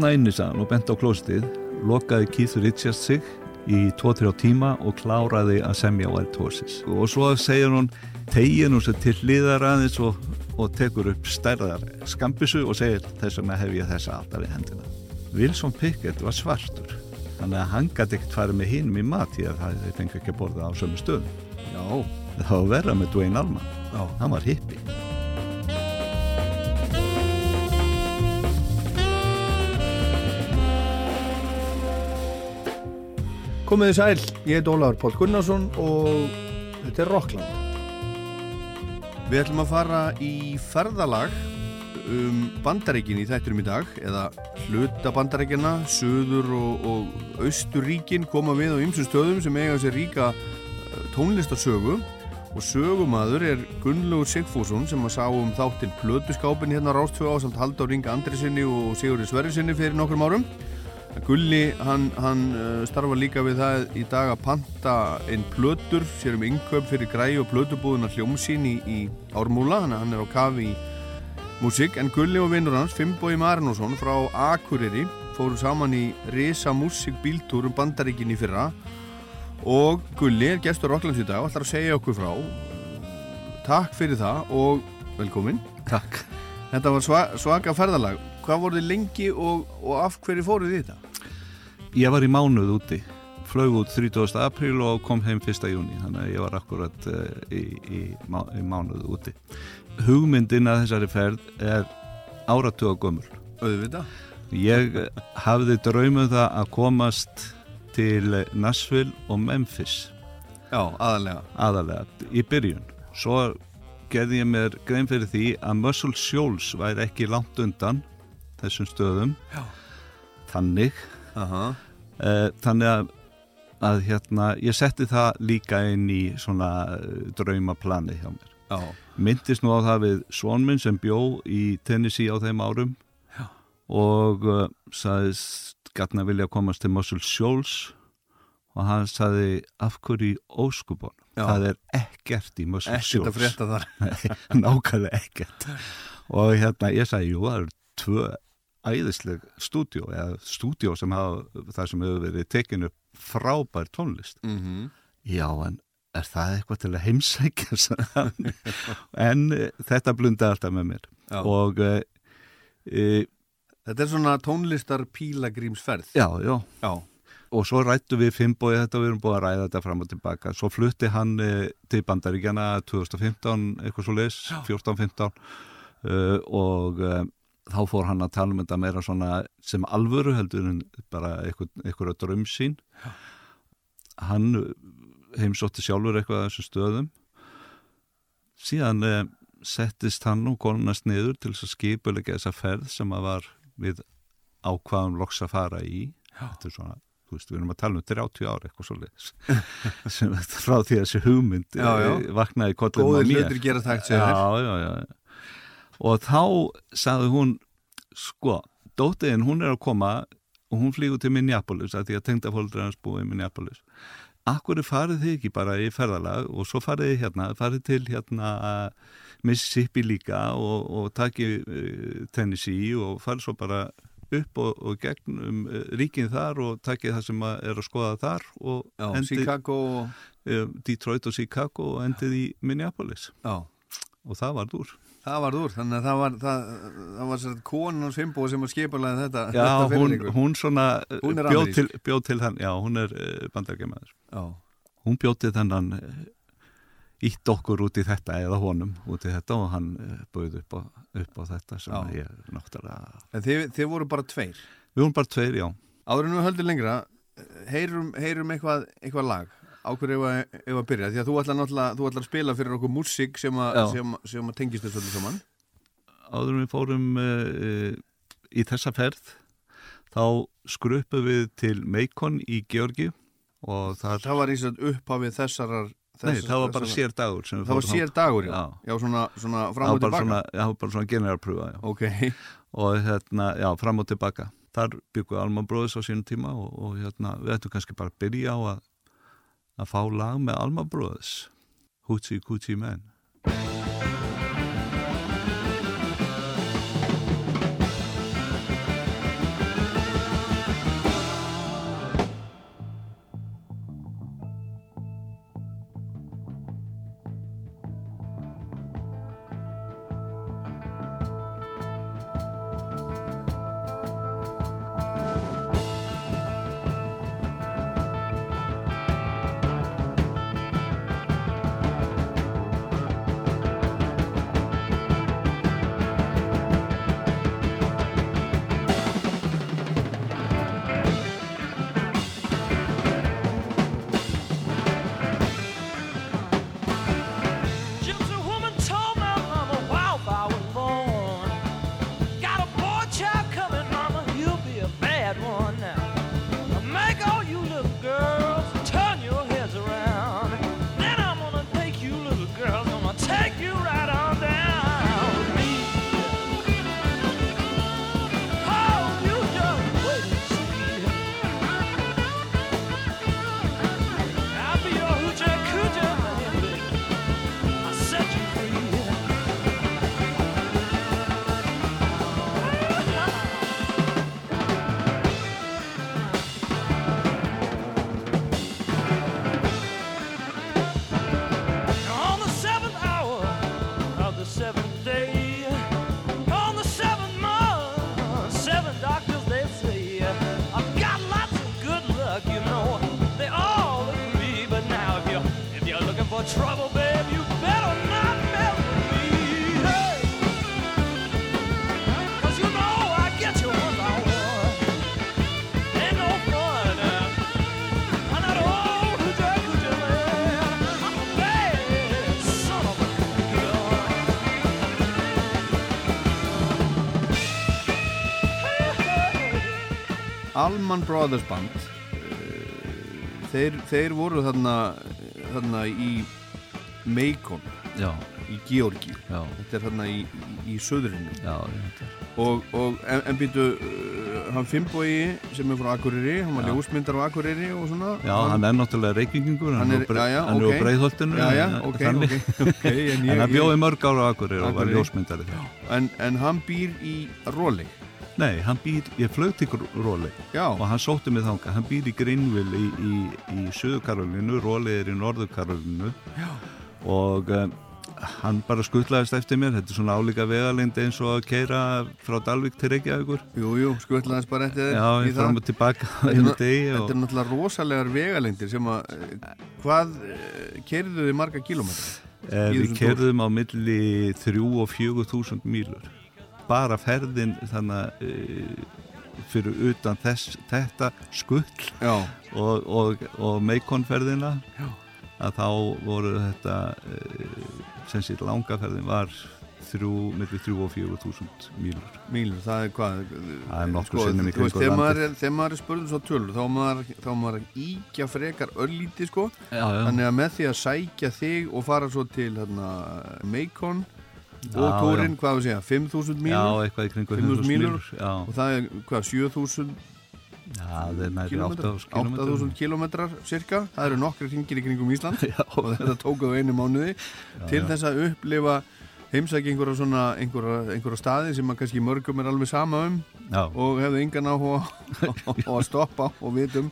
þarna inni sann og bent á klóstið lokaði Keith Richards sig í 2-3 tíma og kláraði að semja White Horses og svo segir hún tegin hún sér til liðar aðeins og, og tekur upp stærðar skambisu og segir þess vegna hef ég þessa alltaf í hendina. Wilson Pickett var svartur. Þannig að hann gæti ekkert farið með hínum í mat því að það fengi ekki að borða á sömu stöðum. Já, það var verða með Dwayne Allman. Já. hann var hippi Komiði sæl, ég heit Ólafur Pál Gunnarsson og þetta er Rockland. Við ætlum að fara í ferðalag um bandaríkin í þætturum í dag eða hluta bandaríkina, söður og, og austuríkin koma við á ymsum stöðum sem eiga sér ríka eh, tónlistarsögu og sögumadur er Gunnlaugur Sigfússon sem að sá um þáttinn Plötuskápin hérna á Rástfjó á samt Haldur Inga Andrisinni og Sigurði Sverrisinni fyrir nokkrum árum. Gulli, hann, hann uh, starfa líka við það í dag að panta einn plötur, sér um yngöp fyrir græi og plötubúðuna hljómsín í, í Ármúla, hann, hann er á kafi í músík, en Gulli og vinnur hans, Fimboi Marinusson frá Akureyri, fóru saman í Risa Músík bíltúr um bandaríkinni fyrra og Gulli er gestur Rokklands í dag og ætlar að segja okkur frá. Takk fyrir það og velkomin. Takk Þetta var sva, svaka ferðalag. Hvað voruð þið lengi og, og af hverju fóruð þið þetta? Ég var í mánuð úti, flög út 30. apríl og kom heim 1. júni, þannig að ég var akkurat uh, í, í, má, í mánuð úti. Hugmyndin að þessari ferð er áratuga gömul. Auðvitað. Ég hafði draumuð það að komast til Nashville og Memphis Já, aðalega. aðalega í byrjun. Svo gerði ég mér grein fyrir því að Muscle Shoals væri ekki langt undan þessum stöðum. Já. Þannig Eh, þannig að, að hérna, ég setti það líka inn í svona eh, draumaplani hjá mér. Já. Myndist nú á það við svonminn sem bjó í Tennessee á þeim árum Já. og uh, sagðist gætna vilja komast til Muscle Shoals og hann sagði af hverju í óskubon það er ekkert í Muscle Ekkert að Shoals frétta þar. Nákvæmlega ekkert og hérna ég sagði, jú, það eru tvö æðisleg stúdjó eða stúdjó sem hafa það sem hefur verið tekinu frábær tónlist. Mm já, en er það eitthvað til að heimsækja en e, þetta blunda alltaf með mér. Já. og e, Þetta er svona tónlistar pílagrímsferð. já, já. Já. og svo rættu við Fimboi þetta og við erum búin að ræða þetta fram og tilbaka. Svo flutti hann e, til Bandaríkjana 2015, eitthvað svo leis 14-15 uh, og þá fór hann að tala um þetta meira svona sem alvöru heldur en bara eitthvað drömsýn hann heimsótti sjálfur eitthvað að þessu stöðum síðan uh, settist hann og konunast niður til þess að skipulega þessa ferð sem að var við ákvaðum loks að fara í þetta er svona, þú veist, við erum að tala um 30 ára eitthvað svo leis sem frá því að þessi hugmynd Já, já. eh, vaknaði kollum á mér hlutir gera þér. já, já, já. Og þá sagði hún sko, dóttiðin hún er að koma og hún flýgur til Minneapolis að því að tengdafóldur hans búið í Minneapolis Akkur farið þið ekki bara í ferðalag og svo farið þið hérna, farið til hérna Mississippi líka og, og takið uh, Tennessee og farið svo bara upp og, og gegn um uh, ríkinn þar og takið það sem er að skoða þar og Já, endið Chicago. uh, Detroit og Chicago og endið í Minneapolis Já. og það var dúr. Það var úr, þannig að það var, það, það var sér konan hans Fimboi sem að skipalega þetta, Já, þetta hún, hún svona uh, Hún bjóð til, bjóð til þann, já, hún er uh, bandargemæður. Já. Hún bjóð til þennan uh, ítt okkur út í þetta eða honum út í þetta og hann uh, bauð upp á, upp á þetta sem Já. ég náttúrulega... En þið, þið voru bara tveir. Við vorum bara tveir, já. Áður en við höldum lengra, heyrum, heyrum eitthvað, eitthvað lag. Á hverju ef ef að byrja? Því að þú ætlar þú ætlar að spila fyrir okkur músík sem, sem, sem að tengist þessu öllu saman. Áður við fórum uh, í þessa ferð þá skruppu við til Meikon í Georgi og þar... Það var eins og upphafið þessarar... Nei, það var bara sér dagur sem við Það var sér dagur, já. Já. Já, svona, svona fram og tilbaka. svona, já, bara svona generalpröfa, já. Ok, og hérna, já, fram og tilbaka þar bygguði Alma Bróðis á sínum tíma og, og hérna, við ættum kannski bara að byrja á að að fá lag með Alma Bróðis Hoochie Coochie Man Allman Brothers Band eh, þeir, þeir voru þarna, þarna í Já, í Georgi já, þetta er þarna í, í, í söðurinu já, og, og en, en býtu uh, hann Finnbogi sem er frá Akureyri hann var ljósmyndar á Akureyri og svona. Já, hann er náttúrulega reykingingur, Hann hann, er- hann já, já, en- hann bjóði mörg ára á Akureyri og var ljósmyndari en, en hann býr í Róli Nei, hann býr, ég flög til Róli já, og hann sótti mig þanga, hann býr í Greenville í, í, í Suðu Karolínu, Róli er í Norðu Karolínu. Og um, hann bara skuttlaðist eftir mér, þetta er svona álíka vegalind eins og að keira frá Dalvik til Reykjavíkur. Jú, jú, skvöldlaðist bara eftir þér Já, í ég fram og tilbaka Þetta einu degi Þetta og er náttúrulega rosalega vegalengdir sem að eh, hvað kerðu þið marga kilómetra? eh, í við kerðum á milli 3 og 4 þúsund mílur bara ferðin þannig uh, fyrir utan þess, þetta skull og, og, og meikonferðina að þá voru þetta uh, sem sér langaferðin var þrjú, millir þrjú og fjögur þúsund mílur. mílur, það er hvað Það er nokkur sinnum í veist, kringum þegar maður er, er spurður svo tölur þá maður, þá maður að íkja frekar öllíti sko, Já, já. þannig að með því að sækja þig og fara svo til hérna, Og Já, túrin, hvað við segja, 5.000 Já, mílur eitthvað í kringu 5.000 5.000 mílur. mílur. Já, og það er hvað, 7.000 já það er næri kílómetrar? 8.000 kílómetrar. 8.000 kilometrar cirka, það eru nokkri hringir í kringum Ísland. Já, og þetta tók á einu mánuði. Til já. þess að upplifa heimsækja einhverja svona einhverja, einhverja staði sem að kannski mörgum er alveg sama um já, og hefðu áhuga á að stoppa og vitum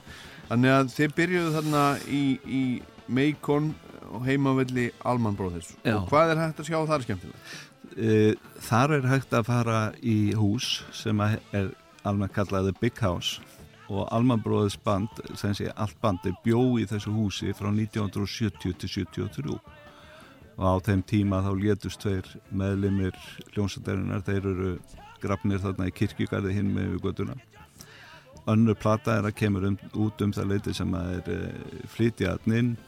þannig að þið byrjuðu þarna í, í Macon og heimavelli Alman Brothers. Já. og hvað er hægt að sjá þar skemmtilega? Eh, Þar er hægt að fara í hús sem að er almennt kallaði Big House. Og Alman Brothers band, sem sé allt bandi bjó í þessu húsi frá 1970 til 73 og á þeim tíma þá létust tveir meðlimir hljómsættarinnar, þeir eru grafnir þarna í kirkjugarði hinn með við göttuna önnur plata er að kemur um, út um það leiti sem að er uh, flytjaðnin uh,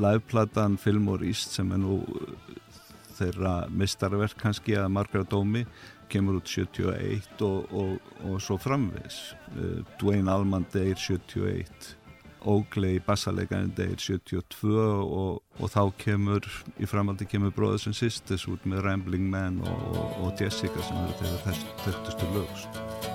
liveplatan Fillmore East sem er nú uh, þeirra mistarverk kannski að margra dómi kemur út 71 og, og, og svo framvegs uh, Dwayne Allman deyr 71 Oakley bassalegarinn deyr 72 og, og þá kemur í framaldi kemur and Sisters út með Rambling Man og, Jessica sem eru þeirra þekktustu lögst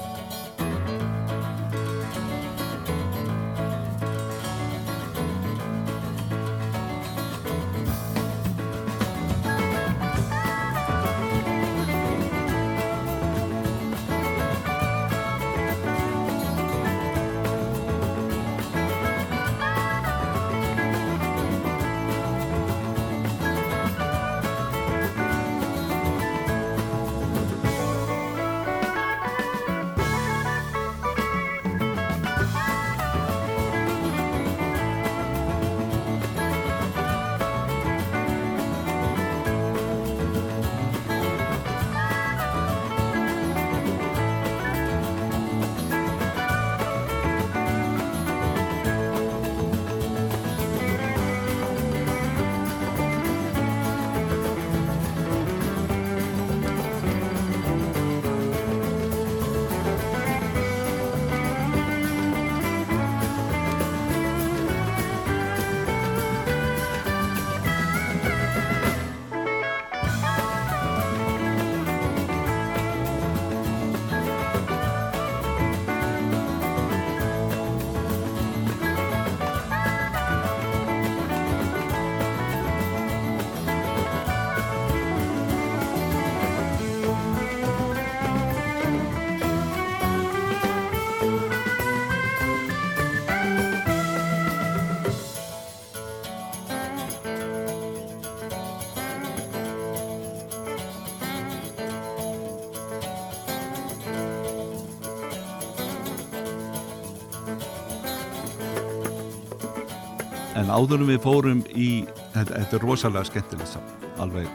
en áðurum við fórum í þetta, þetta er rosalega skemmtilegt saman alveg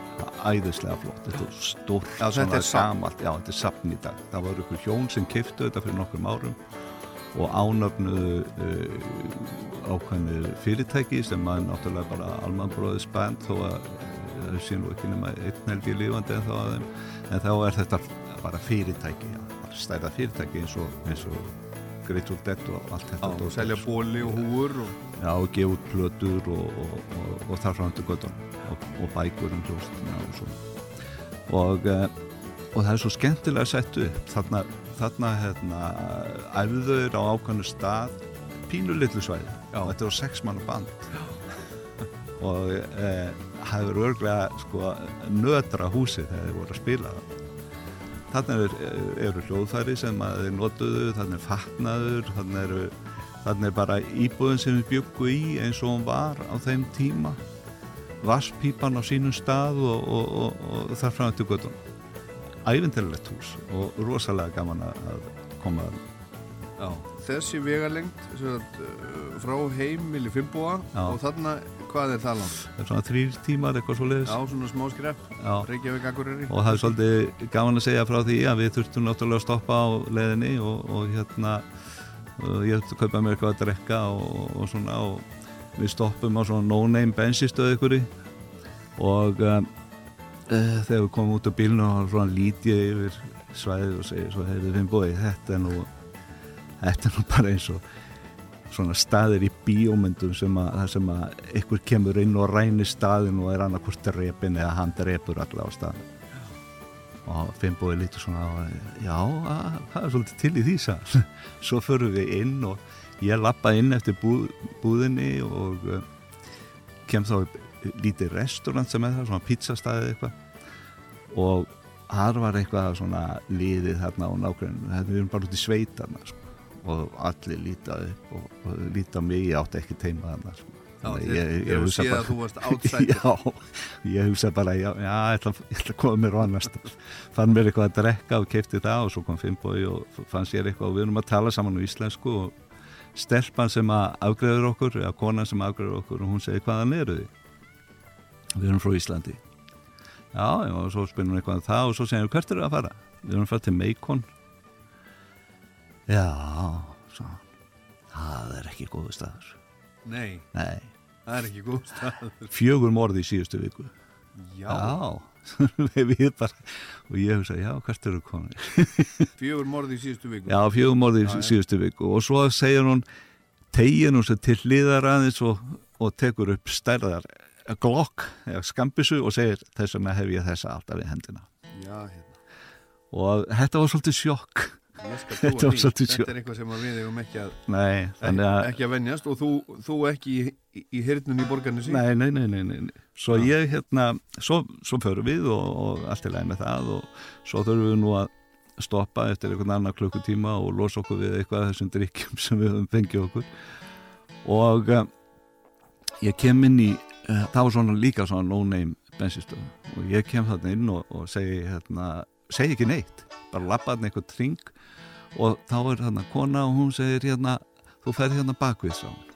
æðislega flott þetta er stórt, Já, þetta er safn. gamalt já, þetta er sapn í dag það voru ykkur hjón sem kiftu þetta fyrir nokkrum árum og ánöfnuðu uh, ákveðinu fyrirtæki sem að náttúrulega bara almanbróðis band þó að þau sé nú ekki nema einn helgi lífandi en þá þeim en þá er þetta bara fyrirtæki já, bara stærða fyrirtæki eins og, eins og Grateful Dead og allt þetta dót. selja bóli og húur og... Og gefa út plötur og, og, og, og þar fram til göttum og, og bækur um hljóstina og svona. Og, eh, og það er svo skemmtilega sett upp. Þarna, þarna hérna, æfður á ákvæmnu stað pínu litlu svæði. Já. og þetta var sex manna band. Og eh, hafður örglega sko, nötra húsi þegar þeir voru að spila það er, eru hljóðfæri sem að þeir notuðu, þarna er fatnaður þarna eru þarna er bara íbúðin sem við byggu í eins og hún var á þeim tíma. Vasspípan á sínum stað og, og, og, og þar fram til göttunum ævintilegt hús og rosalega gaman að koma að Já. Þessi vegalengt sagt, uh, frá heimili Fimbúa Já. og þarna, hvað er það langt? það er svona þrýr tímar eitthvað svo leiðis Já, svona smá skrepp, Reykjavík Akureyri. Og það er svolítið gaman að segja frá því að við þurftum náttúrulega að stoppa á leiðinni og, og hérna ég þurfti að kaupa mér eitthvað að drekka og, og svona og við stoppum á svona no-name bensinstöðu ykkur og um, uh, þegar við komum út á bílnu og svona lítið yfir svæðið og segir svo hefur við búið þetta er nú þetta er nú bara eins og svona staðir í bíómyndum sem að, þar sem að ykkur kemur inn og rænir staðin og er annarkvort drepin eða hann drepur allavega á staðin og Finnbói lítur svona á já, að, það er svolítið til í því sá. svo förum við inn og ég lappa inn eftir búð, búðinni og uh, kem þá lítið restaurant sem er það, svona pizzastæði eitthvað og þar var eitthvað svona liðið þarna á nákvæmum, við erum bara út í sveitarna sko og allir líta upp og, og líta á mig, ég átti ekki teima þarna sko. Ég- hugsa bara- að ég hugsa bara, já, já ég, ætla, að koma mér á annars fann mér eitthvað að drekka og keipti það og svo kom Finnbói og fann sér eitthvað og við erum að tala saman á íslensku og stelpan sem að afgreður okkur eða konan sem afgreður okkur og hún segir hvaðan eru þið? Við erum frá Íslandi. Já, já, og svo spyrum við eitthvað um það og svo segir við hvert eru að fara? Við erum að fara til Meikon já, svo það er ekki góðu staður. Nei, nei, það er ekki góð stað fjögur morði í síðustu viku. Já, Já, við bara og ég hugsa, já, hvert eru komin fjögur morði í síðustu viku. Já, fjögur morði í Já, síðustu viku. Og svo segir hún tegin hún sér til hliðar aðeins og, og tekur upp stærðar glokk, eða skambisu og segir þess vegna hef ég þessa alltaf í hendina. Já, hérna. Og þetta var svolítið sjokk. Þetta var svolítið Þetta sjokk. er eitthvað sem við eigum ekki að Nei, að ekki að venjast og þú, þú ekki í, í, í borgarni sín? Nei, nei, nei, nei, nei. Svo Já. ég hérna, svo, svo förum við og, og allt er læg með það og svo þurfum við nú að stoppa eftir einhvern annar klukkutíma og losa okkur við eitthvað af þessum drikkjum sem við höfum fengið okkur. Og uh, ég kem inn í, uh, það var svona líka svona no-name bensinstöð. Og ég kem þarna inn og, og segi hérna, segi ekki neitt, bara lappa þarna einhvern tring og þá er þarna kona og hún segir hérna, þú ferð hérna bakvið sá hún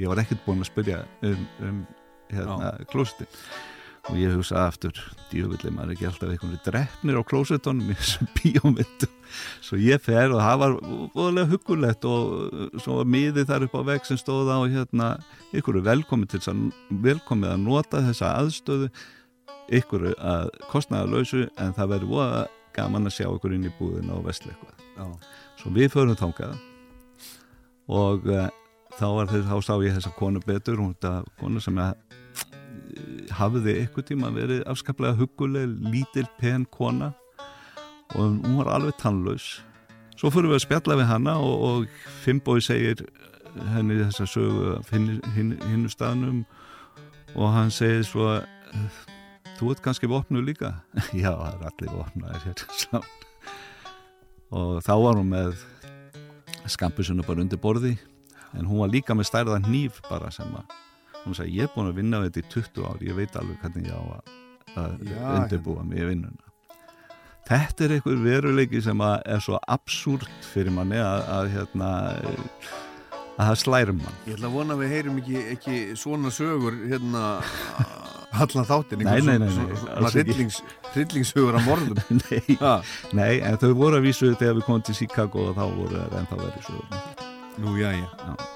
ég var ekkert búinn að spyrja um, um hérna, klósetin og ég hugsa aftur djúvillig maður er ekki alltaf einhvern drefnir á klósetunum í þessum bíómyndum. Svo ég fer og það var voðalega huggulegt og uh, svo var miðið þar upp á vegg sem stóð á hérna ykkur er velkomið til þess að velkomið að nota þessa aðstöðu ykkur að kostnaða lausu en það verður voða gaman að sjá ykkur inn í búðina og Já, Svo við förum þangað og uh, þá, var þess, þá sá ég þessa konu betur, hún þetta konu sem að eh, hafði eitthvað tíma verið afskaplega huguleg, lítil, pen kona og hún var alveg tannlaus. Svo fyrir við að spjalla við hana og, og Fimboi segir henni þessa sögu af hinn, hinn, hinnu staðnum og hann segir svo þú ert kannski vopnu líka? Já, það er allir saman og þá var hún með skampusuna bara undir borði en hún var líka með stærða hníf bara sem að hún sagði ég er búin að vinna við þetta í 20 ár ég veit alveg hvernig ég á að, að Já, undirbúa mig í vinnuna. Þetta er einhver veruleiki sem að er svo absúrt fyrir manni að, að hérna að það slærum mann. Ég ætla að vona að við heyrum ekki, ekki svona sögur hérna allan þáttin Nei, nei, nei, nei, hryllingssögur af morðum nei, nei, en þau voru að vísu þegar við komum til Chicago og þá voru það ennþá verið svo Nú, já, já Já.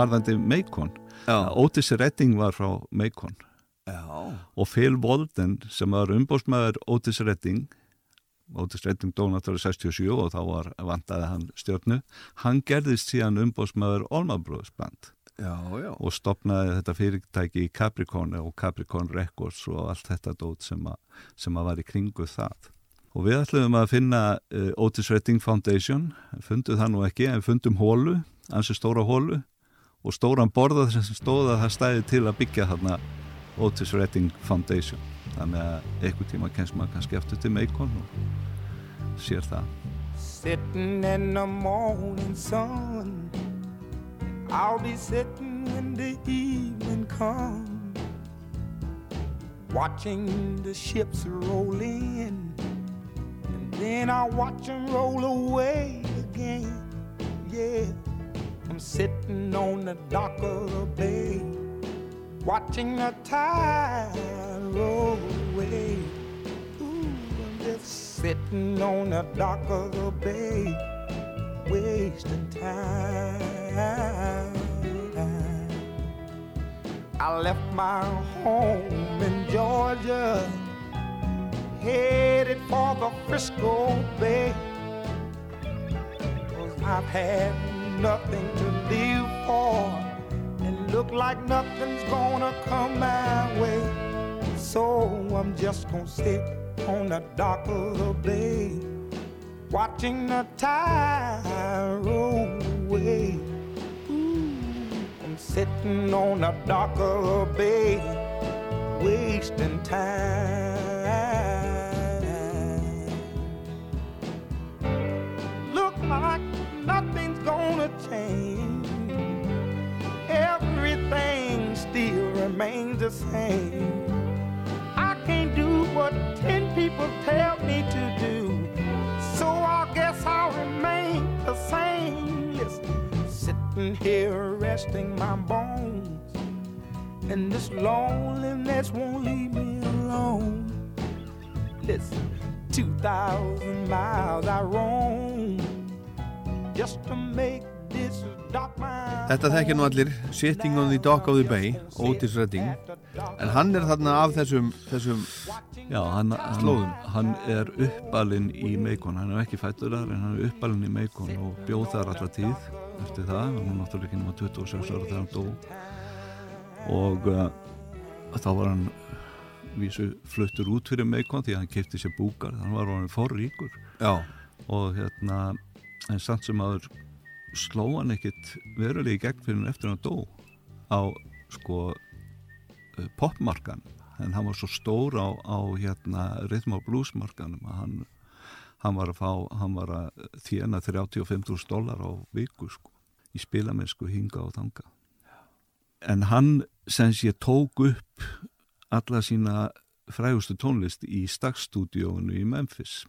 Varðandi Macon. Já, Otis Redding var frá já, og Phil Walden sem var umbóstmaður Otis Redding Otis Redding dó náttúrulega 67 og þá var vandaði hann stjórnu hann gerðist síðan umbóstmaður Allman Brothers band. Já, já. Og stopnaði þetta fyrirtæki í Capricorn og Capricorn Records og allt þetta dót sem, a, sem að var í kringu það. Og við ætlum að finna uh, Otis Redding Foundation. Fundum það nú ekki en fundum hólu ansi stóra hólu og stóran borða stóða að það stæði til að byggja þarna Otis Redding Foundation þannig að einhver tíma kemst maður kannski eftir til Macon og sér það Sitting in the morning sun. I'll be sitting when the evening comes. Watching the ships roll in. And then I'll watch them roll away again. Yeah. Sitting on the dock of the bay. Watching the tide roll away. Ooh, I'm just sitting on the dock of the bay, wasting time. I left my home in Georgia, headed for the Frisco Bay. Cause I've had nothing to live for, and look like nothing's gonna come my way. So I'm just gonna sit on the dock of the bay, watching the tide roll away. I'm sitting on the dock of the bay, wasting time. Look like nothing's gonna change. Everything still remains the same. I can't do what ten people tell me to do. So I guess I'll remain the same. Listen, sitting here resting my bones. And this loneliness won't leave me alone. Listen, 2,000 miles I roam Þetta þekkja nú allir Sitting on the Dock of the Bay Otis Redding. En hann er þarna af þessum, þessum Já, hann, hann, Slóðum. hann er uppalinn í Meikon, hann er ekki fættur þar en hann er uppalinn í Meikon og bjóð þar alltaf tíð eftir það, hann var náttúrulega ekki nema 26 ára þegar hann dó. Og uh, þá var hann vísu fluttur út fyrir Meikon því að hann kefti sér búkar, hann var hann forríkur. Já, og hérna en samt sem aður sló hann ekkit verulega í gegn fyrir hann eftir hann dó. Á sko uh, popmarkan en hann var svo stór á, á hérna rhythm og bluesmarkanum að hann, hann var að fá hann var að þjena 35.000 dólar á viku sko í spilamennsku hinga og þanga en hann sem sé tók upp alla sína frægustu tónlist í Stax-stúdíónu í Memphis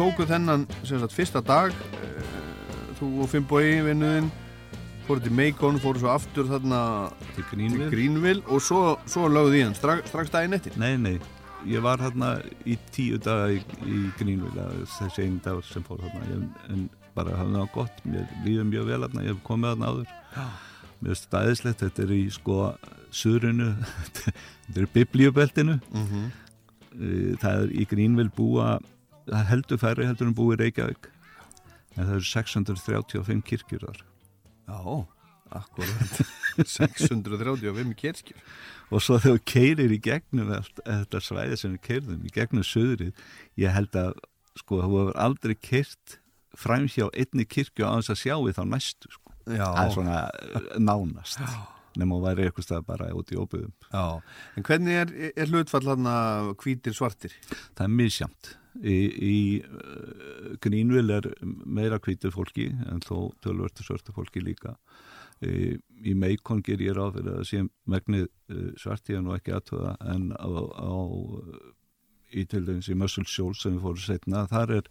tóku þennan sagt, fyrsta dag uh, þú og Fimboi vinnuðinn fóru til Macon, fóru svo aftur þarna til Greenville, til Greenville og svo, svo lögðu því hann strax, strax daginn eftir. Nei, nei, ég var þarna í tíu daga í, í Greenville þessi einu dag sem fór þarna. Ég, en bara hafði það gott, mér líður mjög vel þarna, ég hef komið þarna áður. Mér finnst þetta aðeinslegt, þetta er í sko surinu, þetta er biblíubeltinu. Mm -hmm. það er í Greenville búa það heldur færri heldur en búi Reykjavík. En það eru 635 kirkjur þar. Já, akkurat 635 kirkjur. Og svo þegar keirir í gegnum allt, þetta svæði sem við keirðum í gegnum söðrið, ég held að sko, þú hefur aldrei keirt fræmhjá einni kirkju á þess að sjá við þá næstu sko. það er svona eh, nánast nema að væri eitthvað stað bara út í óbyðum Já, en hvernig er, er hlutfall hann að hvítir svartir? Það er misjamt í, í uh, Greenville er meira hvítir fólki en þó tölvörtu svörtu fólki líka. Í, í Meikon ger ég ráð fyrir að sé megnið uh, svartíðan og ekki aðtöða en á, á í til dæmis í Muscle Shoals sem við fórum setna þar er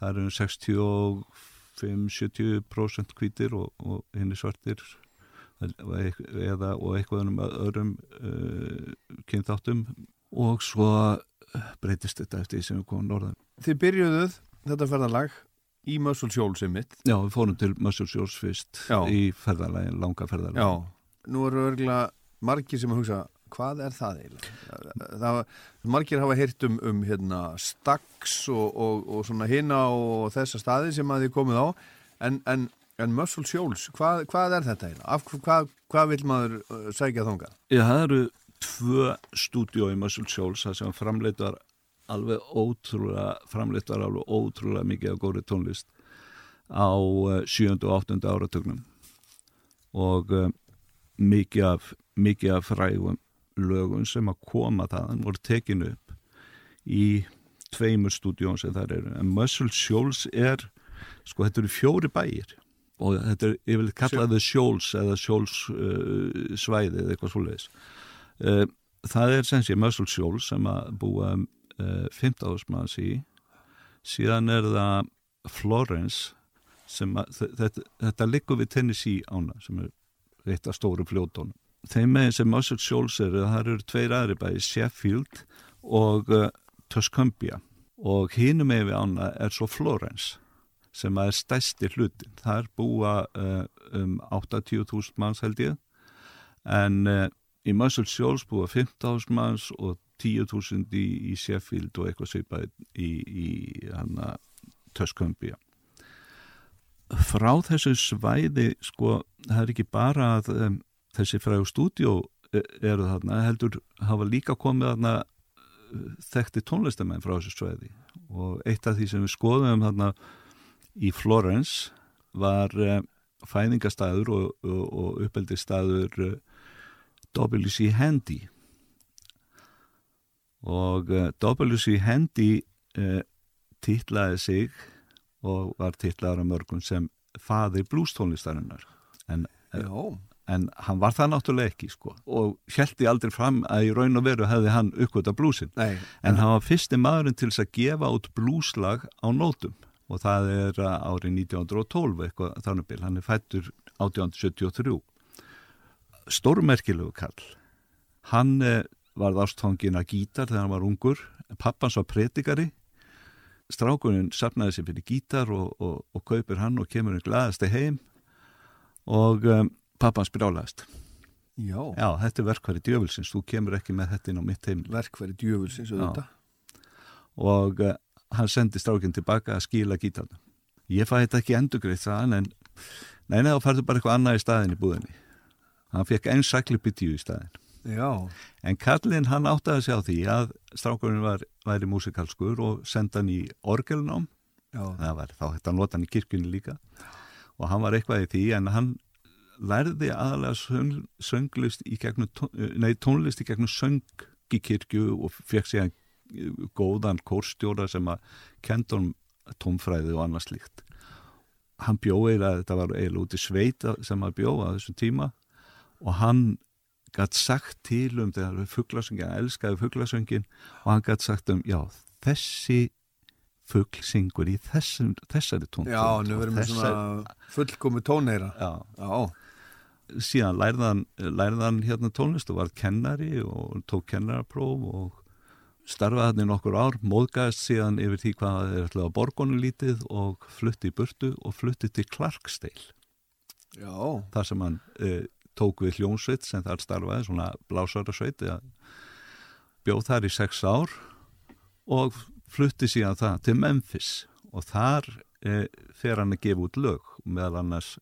eru 65-70% hvítir og, og henni svartir eða og eitthvað um öðrum uh, kynþáttum. Og svo breytist þetta eftir því sem við komum norðan. Þið byrjuðuð þetta ferðalag í Shoals einmitt. Já, við fórum til Shoals fyrst Já. í ferðalagi, langa ferðalagi. Já, nú eru örgulega margir sem að hugsa hvað er það eiginlega? Það, margir hafa heyrt um, um hérna, Stax og, og, og svona hina og þessa staði sem að þið komið á en, en, en Shoals, hvað, hvað er þetta eiginlega? Af, hvað, hvað vil maður uh, sækja þonga? Já, það eru tvö stúdíu í Muscle Shoals það sem framleitar alveg ótrúlega framleitar alveg ótrúlega mikið af góri tónlist á 7. Uh, og 8. áratögnum og uh, mikið af, mikið af frægum lögun sem að koma þaðan voru tekinu upp í tveimur stúdjón sem það eru en Muscle Shoals er sko þetta eru fjóri bæir og þetta er yfirlega kallaðið Shoals eða Shoals uh, svæði eða eitthvað uh, það er sem sé Muscle Shoals sem að búa uh, 15 ásmanns í. Síðan er það Florence sem að þetta, þetta liggur við Tennessee ána sem er eitt af stóru fljótonum þeim meginn sem Muscle Shoals eru, það eru tveir aðri bæði, Sheffield og uh, Tuscumbia. Og hínum með við ána er svo Florence sem er stæsti hlutin þar búa uh, um 80.000 manns held ég. En uh, í Muscle Shoals búa 15.000 manns og 10.000 í, í Sheffield og eitthvað svipað í, í hana Tuscumbia frá þessu svæði sko, það er ekki bara að um, þessi fræðu stúdjó e, eru þarna, heldur hafa líka komið þarna e, þekkti tónlistamenn frá þessu sveiði og eitt af því sem við skoðum þarna í Florence var uh, fæðingastæður og, og, og uppeldistæður uh, W.C. Handy. Og uh, W.C. Handy títlaði sig og var títlaður af mörgum sem faðir blústónlistarinnar en Já en hann var það náttúrulega ekki sko. Og hjælti aldrei fram að í raun og veru hefði hann uppgötta blúsin Nei, en hann var fyrsti maðurinn til þess að gefa út blúslag á nótum. Og það er árið 1912 eitthvað þannig hann er fættur 1873 stórmerkilegu kall hann eh, var ástfangin að gítar þegar hann var ungur. Pappans var predikari. Strákunin sapnaði sér fyrir gítar og, og, og kaupir hann og kemur í glæðasti heim. Og um, pappans brjálæðist Já. Já, þetta er verkværi djöfulsins, þú kemur ekki með þetta inn á mitt heimil Verkværi djöfulsins, auðvitað. Og uh, hann sendi strákinn tilbaka að skíla gítarna Ég fæði þetta ekki endugreitt það en neina þá færðu bara eitthvað annað í staðin í búðinni Hann fekk einn saklipi tíu í staðin Já. En Karlinn hann áttaði sig á því að strákurinn var, væri músikalskur og senda hann í orgelnám. Það var þá hægt að nota hann í kirkunni líka. Og hann var eitthvað í því en hann lærði aðalega söng, sönglist í gegnum, nei tónlist í gegnum söngikirkju og fekk sér góðan kórstjóra sem að kendum tónfræði og annað slíkt. Hann bjóði að þetta var eiginlega út í sveita sem að bjóða þessum tíma og hann gætt sagt til um þegar fugglasöngin, hann elskaði fugglasöngin og hann gætt sagt um, já, þessi fuggl syngur í þessum, þessari tón Já, nú verðum við svona fullkomi tóneira Já, Já, síðan lærðan, lærðan hérna tónlist og var kennari og tók kennarapróf og starfaði hann í nokkur ár, móðgæðist síðan yfir því hvað það er alltaf að borgonu lítið og flutti í burtu og flutti til Clarksdale. Já, þar sem hann uh, tók við hljónsveit sem þar starfaði, svona blásarasveit bjóð þar í sex ár og flutti síðan það til Memphis. Og þar uh, fer hann að gefa út lög meðal annars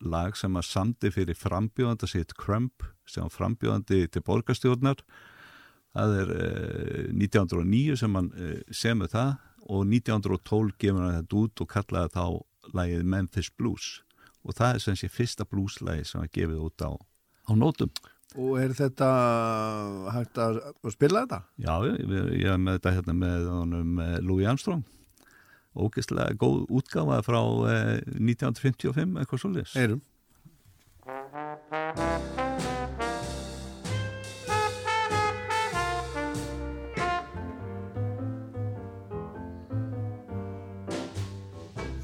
lag sem að samdi fyrir frambjóðanda sitt Crump sem frambjóðandi til borgarstjórnar. Það er uh, 1909 sem hann uh, semur það og 1912 gefur hann þetta út og kallaði þá lagið Memphis Blues og það er sem sé fyrsta blueslægi sem var gefið út á, á nótum. Og er þetta hægt að, að spila þetta? Já, ég, ég er með þetta hérna með honum eh, Louis Armstrong. Ógeðslega góð útgáfa frá eh, 1955 eitthvað svolítið Eirum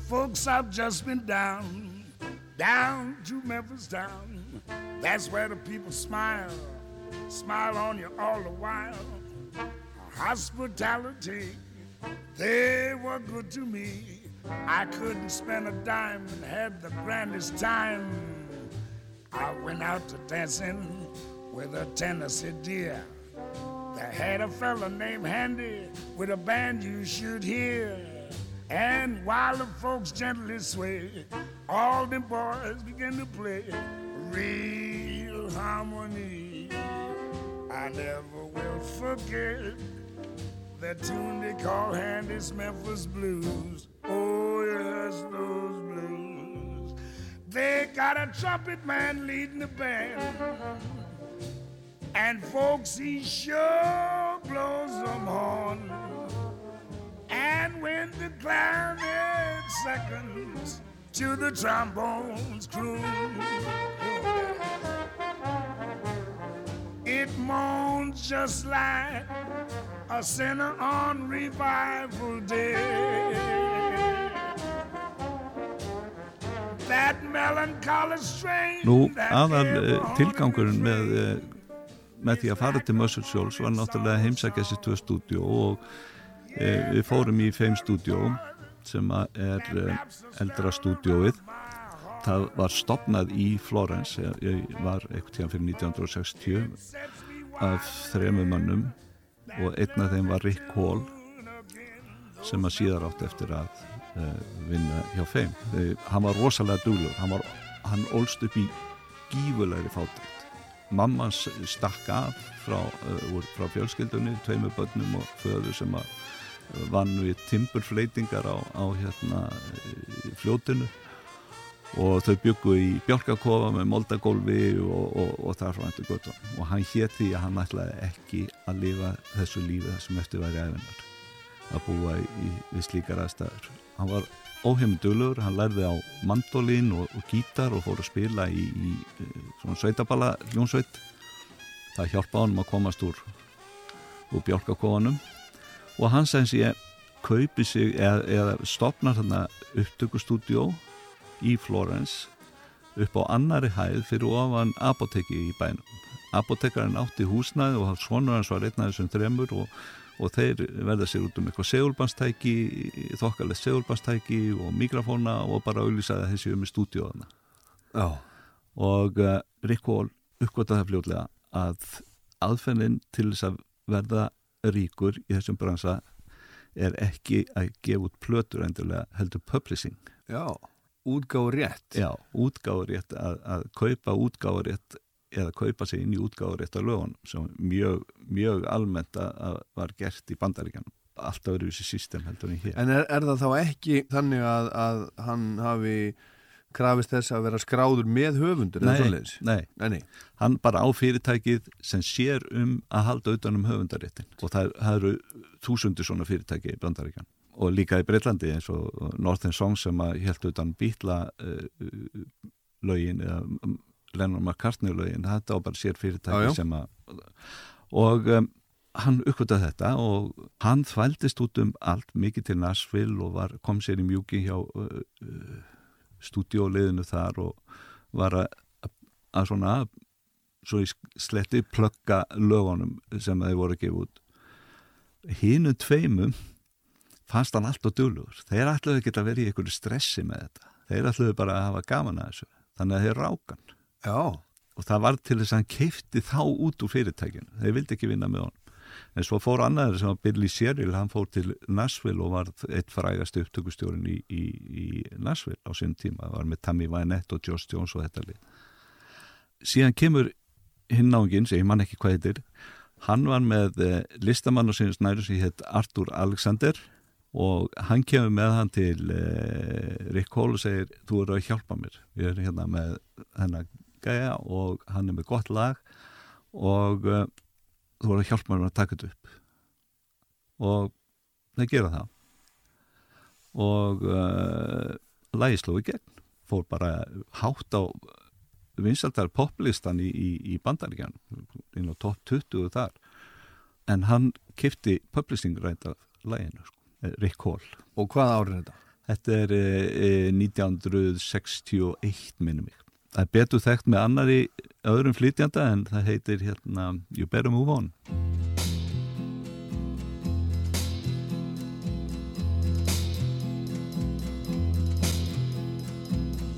Folks, I've just been down, down to Memphis down, That's where the people smile, smile on you all the while. Hospitality, they were good to me. I couldn't spend a dime and had the grandest time. I went out to dancing with a Tennessee deer. They had a fella named Handy with a band you should hear. And while the folks gently sway, all the boys began to play real harmony. I never will forget that tune they call Handy's Memphis Blues. Oh, yes, those blues. They got a trumpet man leading the band. And folks, he sure blows them horn. And when the clarinet seconds to the trombones croon, it moans just like a sinner on revival day. That melancholy strain Nú, aðal haunted tilgangurinn me. með, uh, með því að fara til Muscle Shoals var náttúrulega heimsækja þessi tvö stúdjó og uh, við fórum í Fame stúdjó sem er uh, eldra stúdjóið það var stopnað í Florence ég, var eitthvað tíðan fyrir 1960 af þremur mönnum og einn af þeim var Rick Hall sem að síðar átt eftir að uh, vinna hjá Fame uh, hann var rosalega dúlur hann, var, hann ólst upp í gífulegri fátækt. Mamma stakk af frá, uh, frá fjölskyldunni, tveimur börnum og föður sem að vann við timburfleitingar á, á hérna fljótinu. Og þau byggu í bjálkakofa með moldagólfi og, og, og þar frá endur gott og hann hétt því að hann ætlaði ekki að lifa þessu lífi þessum eftir væri æfinar að búa í, í, slíkar aðstæður. Hann var óheimdulur, hann lærði á mandolin og, og gítar og fór að spila í, í svona sveitaballa hljónsveit það hjálpaði honum að komast úr úr bjálkakofanum og hann sem sé kaupi sig eða, eða stopnar þarna upptökustúdjó í Florence upp á annari hæð fyrir ofan apoteki í bænum. Apotekarinn átti húsnæði og svonur hans var einn af þessum þremur og, og þeir verða sér út um eitthvað segulbannstæki, þokkalegt segulbannstæki og mikrofóna og bara auðlýsaði þessi um í stúdíóðana. Já, Og uh, Rick Hall uppgötaði það fljóðlega að aðferðin til þess að verða ríkur í þessum bransa er ekki að gefa út plötur endurlega heldur publishing. já, útgáð rétt. Já, útgáðurétt að, að kaupa útgáðurétt eða kaupa sig inn í útgáðurétt á lögunum sem mjög, mjög almennt að, að var gert í bandaríkanum alltaf verið þessi system heldur en hér. En er, er það þá ekki þannig að, að hann hafi krafist þess að vera skráður með höfundur nei, nei, Nei, nei, hann bara á fyrirtækið sem sér um að halda utan um höfundaréttin og það, það eru þúsundir svona fyrirtæki í bandaríkan og líka í Breitlandi eins og Northern Song sem að held utan býtla uh, lögin eða Lennon McCartney lögin, þetta á bara sér fyrirtæki Já, já. sem að og um, hann uppvitað þetta og hann þvældist út um allt mikið til Nashville og var, kom sér í mjúki hjá uh, uh, stúdióliðinu þar og var að, að svona svo í sletti plögga lögunum sem þeir voru að gefa út. Hínu tveimum fannst hann allt og djúlugur þeir ætluðu ekki að vera í einhverju stressi með þetta. Þeir ætluðu bara að hafa gaman að þessu. Þannig að þeir rákan Já. og það var til þess að hann keipti þá út úr fyrirtækinu. Þeir vildi ekki vinna með honum en svo fór annaður sem var Billy Sherrill hann fór til Nashville og var eitt frægast upptökustjórin í, í, í Nashville á sín tíma, var með Tammy Wynette og Josh Jones og þetta lið. Síðan kemur hinn náingin, sem ég man ekki hvað heitir. Hann var með eh, listamann og sinns næru sem hétt Artur Alexander og hann kemur með hann til eh, Rick Cole og segir þú eru að hjálpa mér, ég er hérna með hennar gæja og hann er með gott lag. Og eh, þú voru að hjálpa mér að taka þetta upp. Og það gera það. Og uh, lagi sló í gegn. Fór bara hátt á vinsaltar poplistan í, í, í bandaríkjan inn á top 20 þar. En hann kipti publishing rænt af læginu sko, eh, Rick Hall. Og hvað árið þetta? þetta er eh, 1961 minnum mig það er betur þekkt með annari öðrum flytjanda en það heitir hérna You Better Move On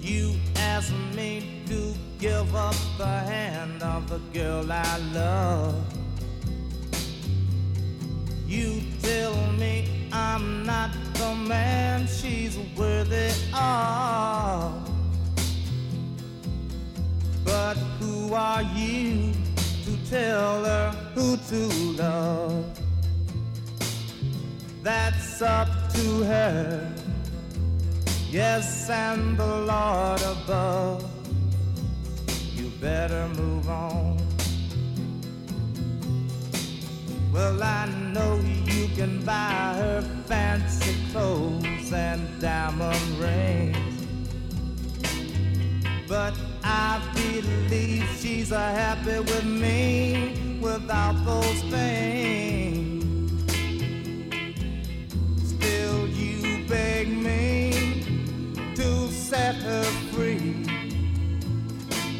You ask me to give up the hand of the girl I love. You tell me I'm not the man she's worthy of. But who are you to tell her who to love? That's up to her. Yes, and the Lord above. You better move on. Well, I know you can buy her fancy clothes and diamond rings. But I believe she's a happy with me without those things. Still, you beg me to set her free.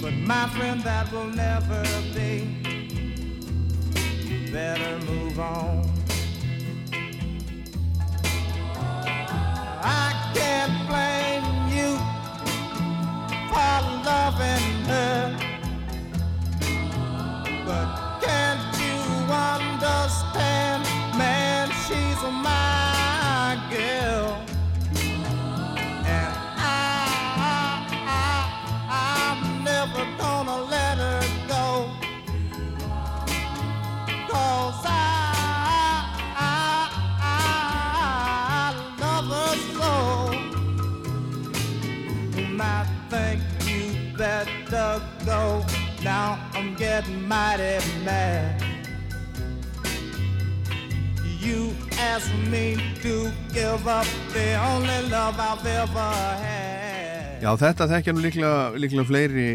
But my friend, that will never be. You better move on. I can't blame loving her. But can't you understand, man, she's my mighty mad. You asked me to give up the only love I've ever had. Já, þetta þekkja nú líklega, líklega fleiri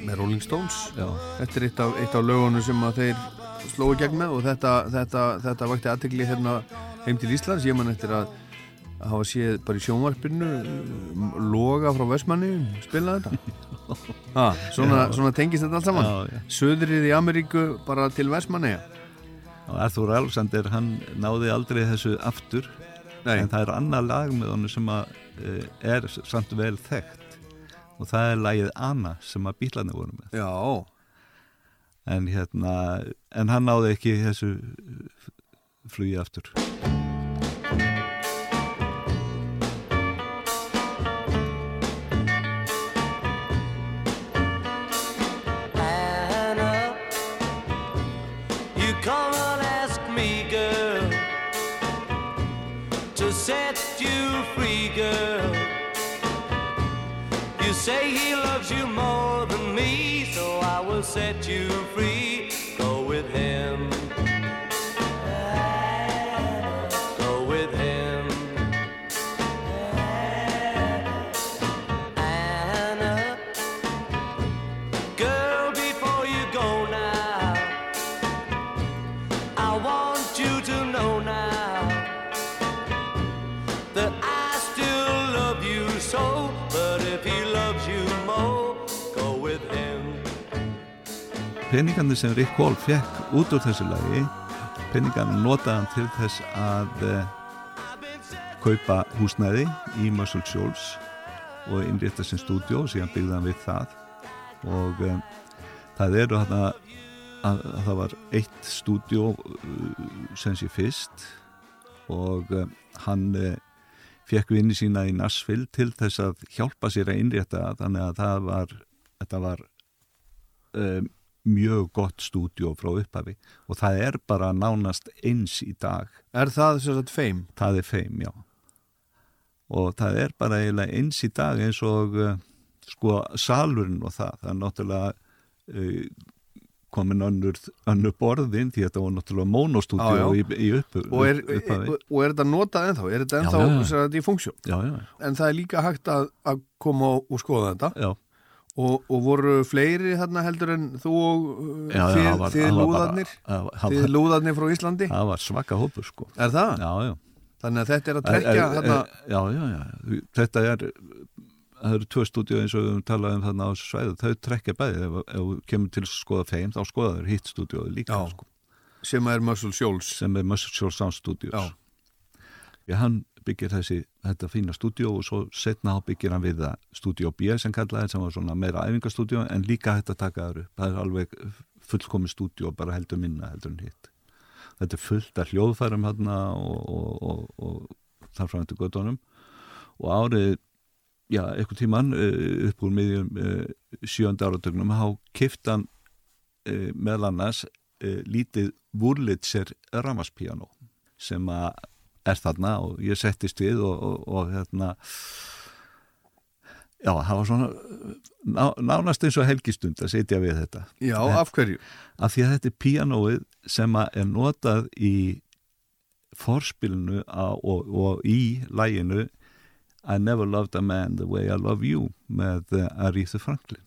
með Rolling Stones. Já. Þetta er eitt af, eitt af lögunum sem að þeir slói gegn með og þetta, þetta, þetta vakti aðtegli hérna heim til Íslands. Ég man eftir að hafa séð bara í sjónvarpinu um, loga frá Vestmanni spila þetta. Ha, svona, svona tengist þetta allt saman. Já, já. Söðrið í Ameríku bara til Vestmanni. og Arthur Alexander hann náði aldrei þessu aftur Nei. en það er annað lag með honum sem að uh, er samt vel þekkt og það er lagið Anna sem að bílarnir voru með Já, en hérna en hann náði ekki þessu flugi aftur say he loves you more than me, so I will set you free. Peningandi sem Rick Hall fekk út úr þessu lagi peningandi notaði hann til þess að uh, kaupa húsnæði í Muscle Shoals og innrétta sin stúdjó og síðan byggði hann við það. Og um, það eru hann að, að, að það var eitt stúdjó uh, sem sé fyrst. Og um, hann uh, fekk vinni sína í Nashville til þess að hjálpa sér að innrétta þannig að það var þetta var um, mjög gott stúdjó frá upphafi og það er bara nánast eins í dag Er það þess að feim? Það er feim, já og það er bara eiginlega eins í dag eins og uh, sko salurinn og það, það er náttúrulega uh, komin önnur, önnur borðin því þetta var náttúrulega monostúdíu í, í upp, og, er, upphafi. og er þetta notað ennþá? Er þetta ennþá já, já, já. í funksjón? En það er líka hægt að, að koma og, og skoða þetta? Já. Og, og voru fleiri hérna heldur en þú og já, þið, já, var, þið lúðarnir þið lúðarnir frá Íslandi það var svaka hópur sko er það? já, Þannig að þetta er að trekja þarna... Já, já, já. Þetta er, það eru tvö stúdíu eins og við talaðum þarna á svæðu, þau trekja bæði. Ef þú kemur til að skoða þeim, þá skoða þau hitt stúdíuði líka. Sko. sem er Muscle Shoals. Sem er Muscle Shoals Sound Studios. Já. Já, hann byggir þessi, þetta fína stúdíu og svo setna á byggir hann við það stúdíu B sem kallaði, sem var svona meira æfingastúdíu, en líka hægt að taka það upp. Það er alveg fullkomi stúdíu og bara heldur minna heldur en hitt þetta er fullt af hljóðfærum hérna og, og, og, þar frá þetta göttunum og árið, já, eitthvað tíman eh, upp úr miðjum eh, sjönda áratögnum, há kiftan eh, meðal annars lítið Wurlitzer ramaspíano sem að er þarna og ég settist við og hérna Já, það var svona ná, nánast eins og helgistund að setja við þetta. Já, af hverju? Af því að þetta er píanóið sem er notað í forspilinu og, og í læginu I never loved a man the way I love you með Aretha Franklin.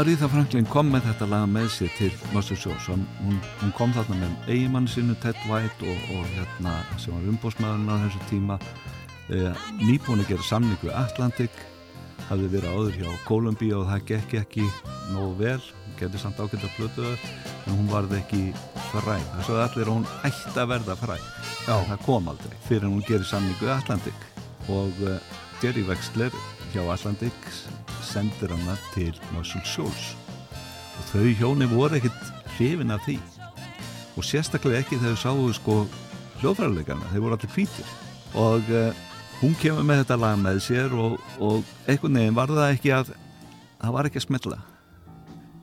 Aríða Franklin kom með þetta laga með sér til Muscle Shoals hún, hún kom þarna með eigimann sinu Ted White og, og hérna sem var umbósmaðurinn á þessu tíma. Eh, nýbúin að gera samning við Atlantic hafði verið áður hjá Columbia og það gekk ekki nógu vel, getur samt ákveðt að flutu það en hún varði ekki fræð, þess að allir hún ætti að verða fræð, það kom aldrei fyrir hún gerir samning við Atlantic. Og uh, Jerry Wexler hjá Atlantic sendir hana til Muscle Shoals og þau hjóni voru ekkert hrifin af því. Og sérstaklega ekki þegar þau sáu sko hljóðfærarleikana, þeir voru allir hvítir. Og uh, hún kemur með þetta lag með sér og, og einhvern veginn var það ekki að það var ekki að smetla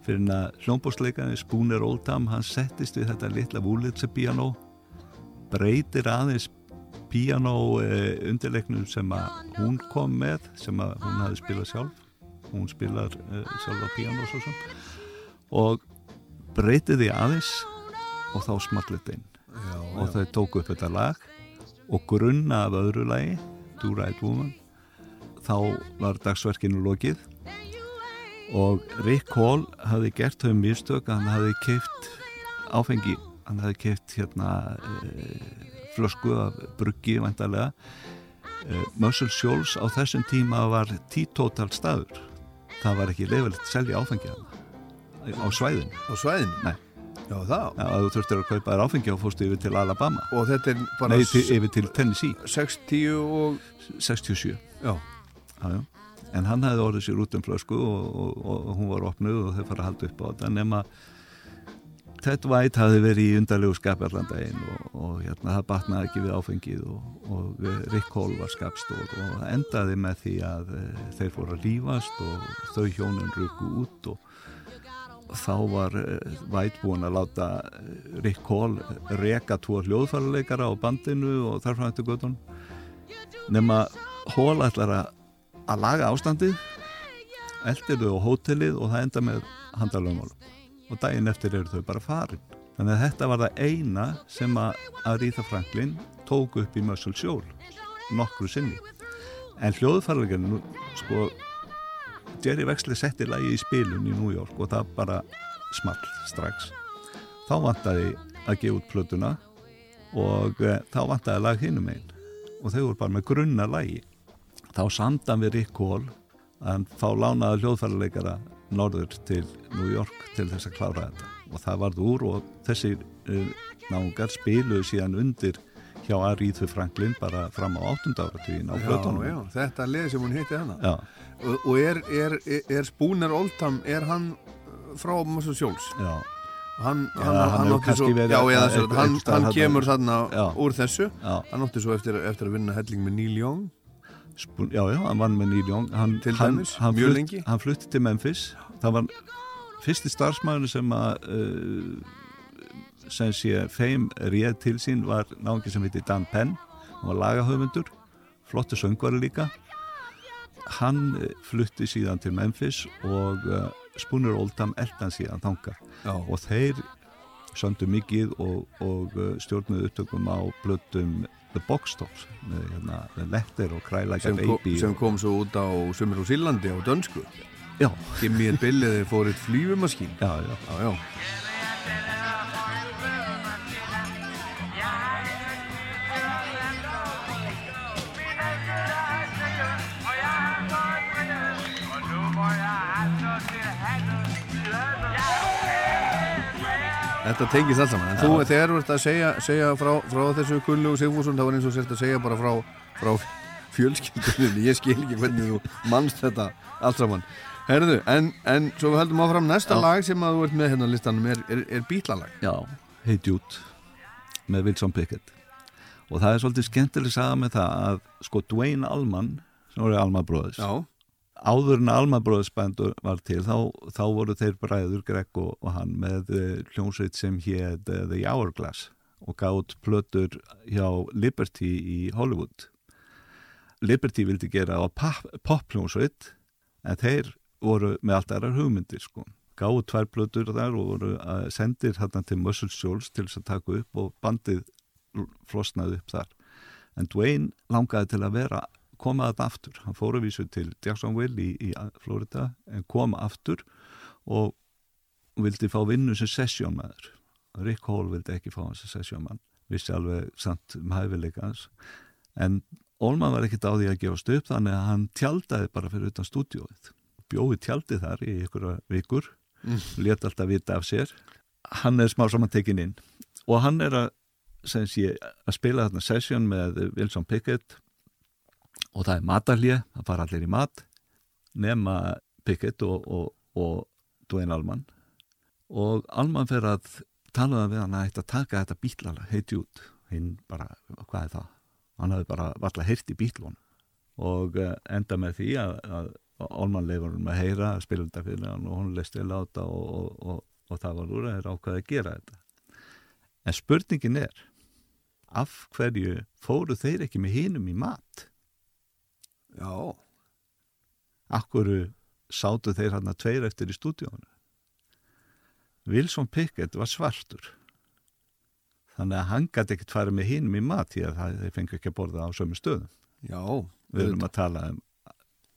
fyrir en að hljómbósleikani Spooner Oldham hann settist við þetta litla Wurlitzer piano breytir aðeins piano eh, undirleiknum sem að hún kom með sem að hún hafi spilað sjálf hún spilar eh, sjálf á piano og svo sem. Og breytið því aðeins og þá smallit einn og þau tóku upp þetta lag og grunna af öðru lagi Do Right Woman þá var dagsverkinu lokið. Og Rick Hall hafði gert þau mistök að hann hafði keift áfengi hann hafði keift hérna e, flösku af bruggi vantarlega e, Muscle Shoals á þessum tíma var títótal staður það var ekki leifilegt að selja áfengi á svæðinu á svæðinu? Nei. Já, það. Já, að þú þurftir að kaupa þér áfengi og fórstu yfir til Alabama Og þetta er bara Nei, til, yfir til Tennessee 60 og... 67 Já, já, já. en hann hefði orðið sér út um flösku og, og, og hún var opnuð og þau fara að halda upp á þetta nema Ted White hafði verið í undarlegu skapi allan daginn og, og hérna það batnaði ekki við áfengið og Rick Hall var skapstór og það endaði með því að e, þeir fóru að lífast og þau hjónin ruku út og þá var White búin að láta Rick Hall reka tvo hljóðfæruleikara á bandinu og þarf hann eftir göttun nema Hall ætlar að laga ástandið eldir þau á hótelið og það enda með handalögmálum og daginn eftir eru þau bara farin. Þannig að þetta var það eina sem að Aretha Franklin tók upp í Muscle Shoal nokkru sinni. En hljóðfæruleikarinn sko Jerry Wexler setti lagi í spilun í New York og það bara small strax. Þá vantaði að gefa út plötuna og e, þá vantaði lag hinnum einn og þau voru bara með grunna lagi. Þá samdan við Rick Hall að fá lánaða hljóðfærarleikara norður til New York til þess að klára þetta. Og það varð úr og þessir e, náungar spiluðu síðan undir hjá Aríðu Franklin bara fram á 8. áratvíðin á plötunum. já, já, þetta leði sem hún heiti hana. Já. Og, og er, er, er, er Spooner Oldham er hann frá Muscle Shoals Já, hann, Já, hann, hann svo, verið já, eða, svo, hann, kemur þarna úr þessu. Hann átti svo eftir, eftir að vinna helling með Neil Young já, já, hann vann með Neil Young. Hann, Til hann, dæmis, hann, flutt, hann flutti til Memphis. Það var fyrsti starfsmæður sem að uh, sem sé feim réð til sín var náðingi sem heiti Dan Penn. Hann var lagahöfundur, flottu söngvari líka. Hann eh, flutti síðan til Memphis og uh, Spooner Oldham eldan síðan þangað. Já, og þeir söndu mikið og, og uh, stjórnuðu upptökum á blöttum The Box Tops með hérna, Letter og Cry Like sem, a ko, Baby sem kom svo út á Sumir og Sílandi á dönsku. Billy þeir fór eitt flýfumaskín já, já, já, já, Þetta tengist allt saman, en þú þegar þú ert að segja, segja frá, frá þessu kullu og Sigfússon, það var eins og sért að segja bara frá, frá fjölskyldunni, ég skil ekki hvernig þú mannst þetta allt saman. Herðu, en, en svo við höldum áfram, næsta Já. lag sem að þú ert með hérna á listanum er, er, er bítlalag. já. Hey Jude með Wilson Pickett. Og það er svolítið skemmtileg saga með það að sko Dwayne Allman sem voru Allman Brothers Já, áður en bandur var til þá, þá voru þeir bræður Greg og, og hann með uh, hljómsveit sem hétt uh, The Hourglass og gátt plötur hjá Liberty í Hollywood. Liberty vildi gera á pop hljómsveit en þeir voru með allt aðrar hugmyndir sko. Gáðu tvær plötur þar og voru uh, sendir hérna til Muscle Shoals til þess að taka upp og bandið flosnaði upp þar. En Dwayne langaði til að vera koma þetta aftur, hann fór að vísu til Jacksonville í, í Florida en kom aftur og vildi fá vinnu sem sessjónmaður Rick Hall vildi ekki fá hans sem sessjónmann vissi alveg samt um hæfileika hans. En Olman var ekkert á því að gefast upp þannig að hann tjaldaði bara fyrir utan stúdíóið. Bjóði tjaldi þar í ykkur vikur Mm. leta alltaf vita af sér. Hann er smá saman tekin inn. Og hann er að, sé, að spila þarna session með Wilson Pickett og það er matarlið, það fara allir í mat nema Pickett og, og, og Dwayne Allman. Og Allman fer að tala við hann að eitthvað taka þetta bítlala heiti út. Hinn bara, hvað er það? hann hafði bara valla heyrt í bítlun og uh, enda með því að, að Olman leifur um að heyra að þetta fyrir hann og hún leisti að láta og, og, og, og það var úr að þeirra ákvaði að gera þetta. En spurningin er af hverju fóru þeir ekki með hinum í mat Já, akkur sátu þeir hann að tveir eftir í stúdíónu Wilson Pickett var svartur. Þannig að hann gæti ekkert farið með hinum í mat því að þeir fengi ekki að borða á sömu stöðum. Já við erum að tala um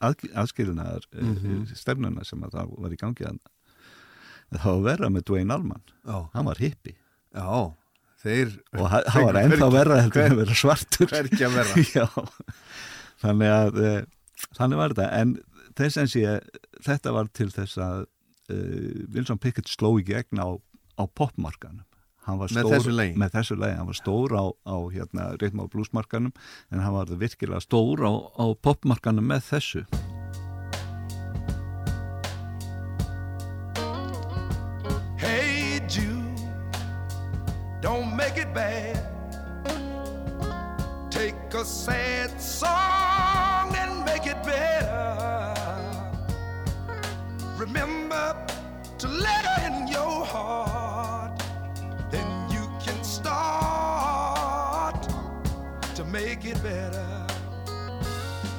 aðskilinaðar mm Mhm. -hmm. stefnuna sem að það var í gangi að það var verra með Dwayne Allman. Já, hann var hippi. Já Þeir og hann hann var ennþá verra heldur að vera svartur. hvergi að vera Já, þannig að e, þannig var þetta, en þess að sé þetta var til þess að e, Wilson Pickett sló í gegn á, á popmarkanum. Með stór, þessu lagi? með þessu lagi, hann var stór á, á hérna, reytma og blúsmarkanum en hann var virkilega stór á, á popmarkanum með þessu to make it better.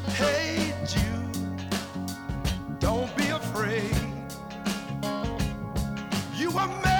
Hey Jude, don't be afraid. You were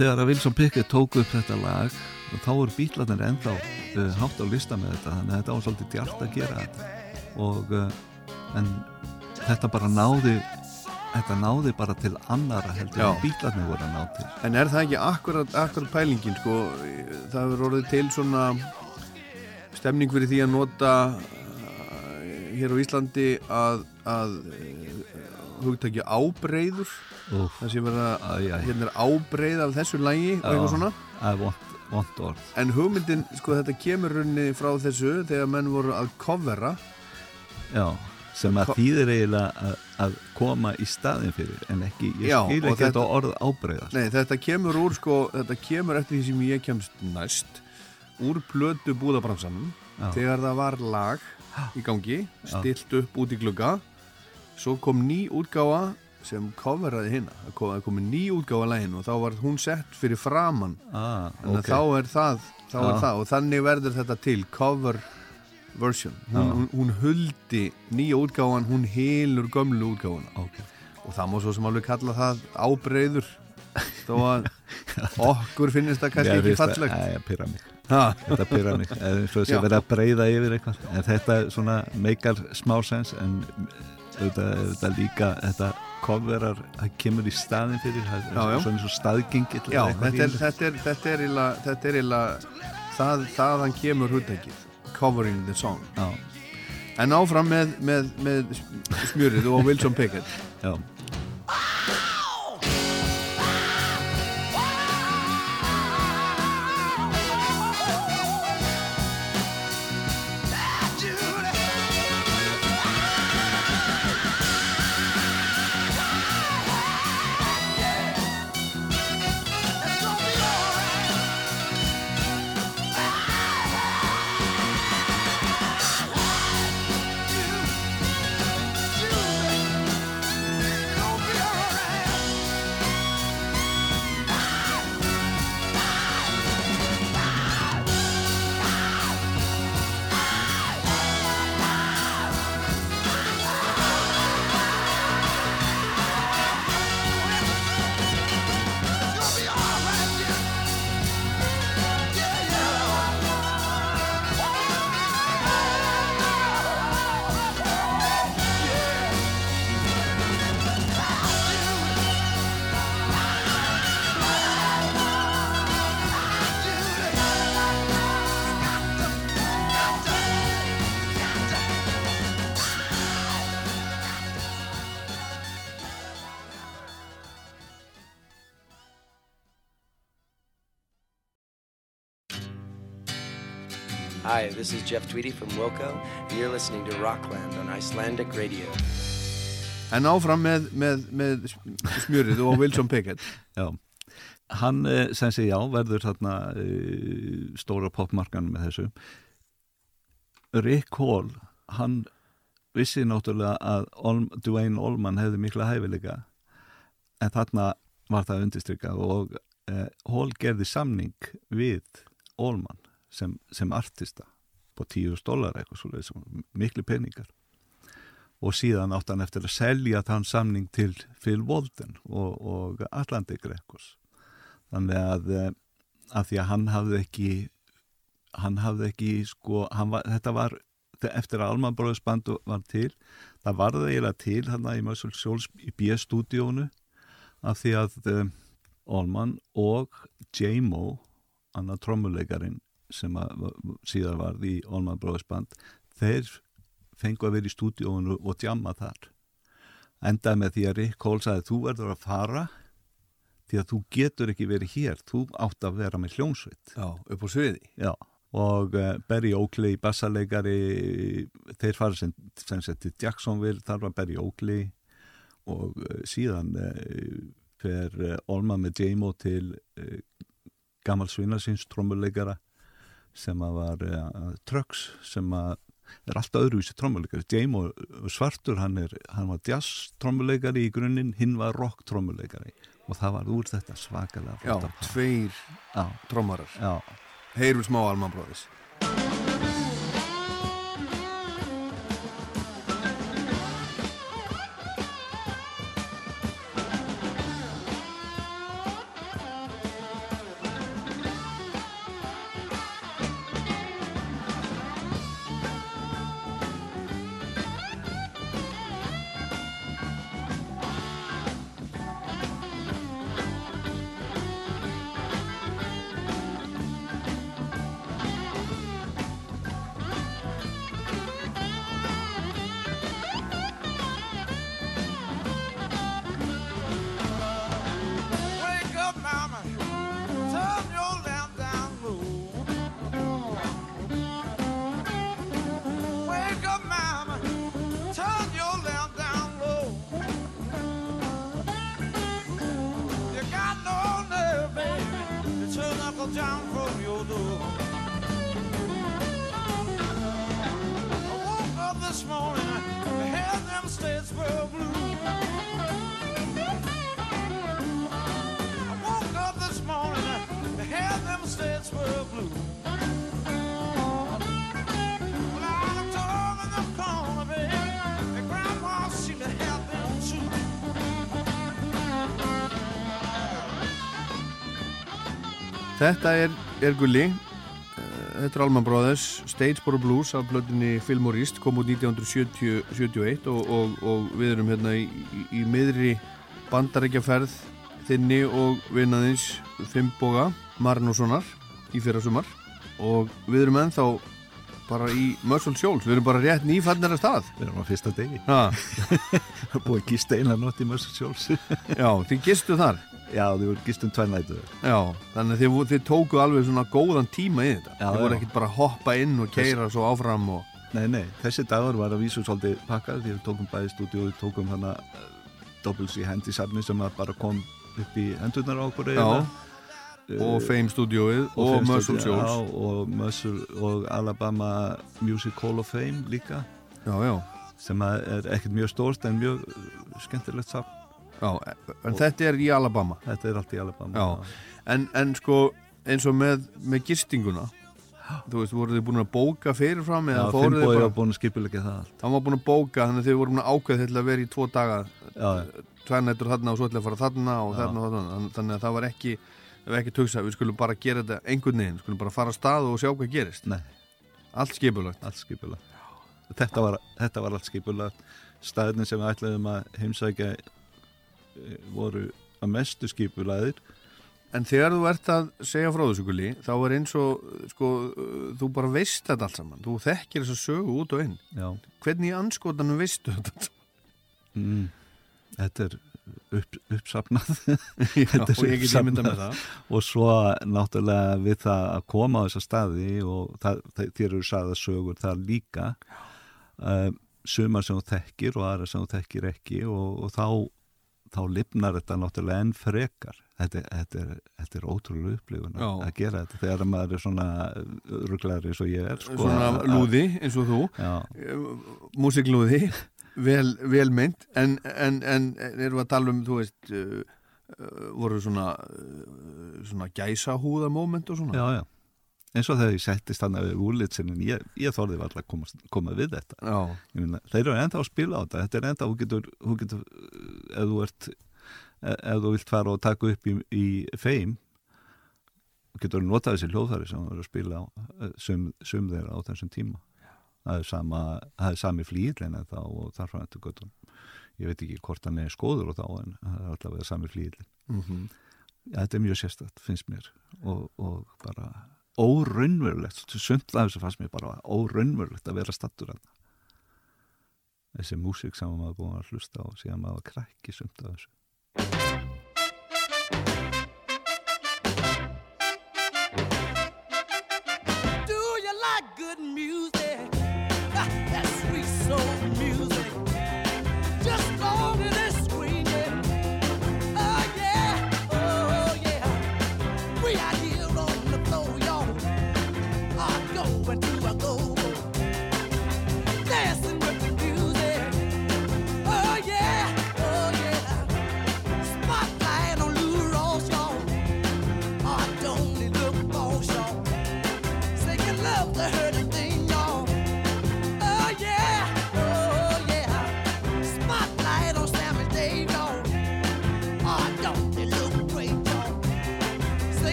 þegar að Wilson Pickett tók upp þetta lag þá voru bílarnir ennþá uh, hátt á lista með þetta þannig að þetta var svolítið djart að gera þetta. Og uh, en þetta bara náði þetta náði bara til annara heldur en bílarnir voru að ná til. En er það ekki akkurat, akkurat pælingin sko, það hefur orðið til svona stemning fyrir því að nota uh, hér á Íslandi að, að hugtækja ábreyður sé vera, Æ, æ. hérna er ábreyð af þessu lægi og eitthvað svona. vond orð. En hugmyndin, sko þetta kemur runni frá þessu þegar menn voru að covera. Já, sem að þýðir eiginlega að, að koma í staðin fyrir en ekki, ég skil ekki þetta orð ábreyðast Nei, þetta kemur úr sko, þetta kemur eftir því sem ég kemst næst úr plötu búðabransanum þegar það var lag í gangi, stilt upp út í glugga svo kom ný útgáfa sem coveraði hérna það kom, það ný útgáfa lægin og þá var hún sett fyrir framann ah, þannig ok. að þá er það, þá er Já. það og þannig verður þetta til cover version hún, Já. hún, hún huldi nýja útgáfan, hún hilur gömlu útgáfana Ok. og það má svo sem alveg kalla það ábreyður þó að okkur finnist það kannski ekki það- fallegt pyrra mig ha, þetta mig, eða eins og Já. sé verið að breyða yfir eitthvað, en þetta svona meikar smá sens en auðvitað, líka þetta coverar, það kemur í staðin fyrir það er svona og staðgengill já, þetta er, í þessu. þetta þetta illa, þetta illa það, þaðan kemur húttækið covering the song. Já, en áfram með, með, með smjörið og Wilson Pickett. Já, this is Jeff Tweedy from Wilco, and you're listening to Rockland on Icelandic Radio. En áfram með, með, með smjörið og Wilson Pickett. Já, hann eh, sem sé já, verður þarna uh, stóra popmarkan með þessu. Rick Hall, hann vissi náttúrulega að Olm, Dwayne Allman hefði mikla hæfileika en þarna var það undistrykka og uh, Hall gerði samning við Allman sem, sem artista på tíu dólar eitthvað svolítið, miklu peningar. Og síðan átt hann eftir að selja þann samning til Phil Walden og, og Atlantic Records þannig að, eh, að því að hann hafði ekki hann hafði ekki sko, var, þetta var eftir að Alman Brothers bandu var til það var það eiginlega til hann að í Muscle Souls í B-stúdíónu af því að um, Allman og J-Mo annar trommuleikarin sem að, síðan var í Allman Brothers band þeir fengu að vera í stúdíónu og djamma þar. Endaði með því að Rick Cole sagði þú verður að fara því að þú getur ekki verið hér. Þú átt að vera með hljónsveit Já, upp á sviði. Já, og uh, Barry Oakley, bassalegari þeir fara sem, sem seti Jacksonville, þar var Barry Oakley. Og uh, síðan uh, fer Olma með J-Mo til gammal svinnarsins trommuleikara sem að var Trucks sem að er alltaf öðruvísi trommuleikari. J-Mo Svartur, hann, er, hann var jazz trommuleikari í grunninn, hinn var rock trommuleikari og það var úr þetta svakalega Já, tveir trommarar. Heyrum smá Alman Þetta er, er gulli. Eh, Þetta er Alman Brothers. Stageboro Blues af blöðinni Filmorist kom út 1971 og, og, og við erum hérna í, í, í miðri bandarækjaferð þinni og vinnaðins Fimboga Marnussonar í fyrra sumar og við erum ennþá bara í Muscle Shoals, við erum bara rétt nýfannara stað. Við erum á fyrsta degi. Búið að gista einan nótt í Muscle Shoals Já, þið gistu þar Já, þið voru gistum tvær nætu Já, þannig þið, þið tóku alveg svona góðan tíma í þetta. Já, Þið voru ekkert bara að hoppa inn og keira Þess... svo áfram og... Nei, nei, þessi dagur var að vísu svolítið pakkað því við tókum bæði stúdíu og við tókum hana uh, Doubles í hendi safni sem bara kom upp í hendurnar á okkur Já, og Fame Studióið og, og Muscle Shoals og og Alabama Music Hall of Fame líka. Já, já. Sem er ekkert mjög stórst en mjög skemmtilegt safn Já, en og þetta er í Alabama. Þetta er allt í Alabama en, en sko eins og með, með gistinguna Þú veist, voruð þið búin að bóka fyrirfram Já, Finnbóði var búin að skipilegja það Hann var búin að bóka, þannig að þið voru búin að ákveða þetta að vera í tvo daga Tværnættur þarna og svo ætla að fara þarna og þarna og þarna. Þannig að það var ekki, það var ekki töksa Við skulum bara gera þetta einhvern veginn. Skulum bara fara að stað og sjá hvað gerist. Nei. Allt skipulagt. Allt skipulagt. Þetta var, þetta var allt skipulagt. Staðin sem við ætlaðum að heimsækja voru að mestu skipulaðir En þegar þú ert að segja gulli þá er eins og sko, þú bara veist þetta allt saman. Þú þekkir þess að sögu út og inn. Já. hvernig í anskotanum veistu þetta? Mm. Þetta er upp, uppsapnað Já, ímynda með það. Og svo náttúrulega við það að koma á þessa staði og það, þér eru sagða sögur það líka uh, sumar sem þú þekkir og aðra sem þú þekkir ekki og, og þá þá lifnar þetta náttúrulega enn frekar. Þetta, þetta, er, þetta er ótrúlega upplifun að gera þetta þegar maður er svona rugglæri eins og ég er sko, Svona lúði eins og þú. Já, Músiklúði vel, vel mynd en, en, en erum við að tala um þú veist uh, uh, voru svona uh, svona gæsa húða moment og svona? Já, já eins og þegar ég settist hann við úlitsinin ég, ég þorði var að koma, koma við þetta. Meina, þeir eru ennþá að spila á þetta. Þetta er ennþá, þú getur, þú getur ef þú ert ef ef þú vilt fara og taka upp í, í feim getur notað þessi hljóðfæri sem þú eru að spila á eh, sum, sum þeirra á þessum tíma. Það er sama, það er sami flýðlinn en þá og þar frá þetta göttum ég veit ekki hvort hann er skóður og þá en það er allavega sami flýðlinn mm Já, þetta er mjög sérstætt, finnst mér og, og bara óraunverulegt sumt af þessu fannst mér bara óraunverulegt að vera stattur að þessi músík sem maður búin að hlusta á síðan maður krækki sumt af þessu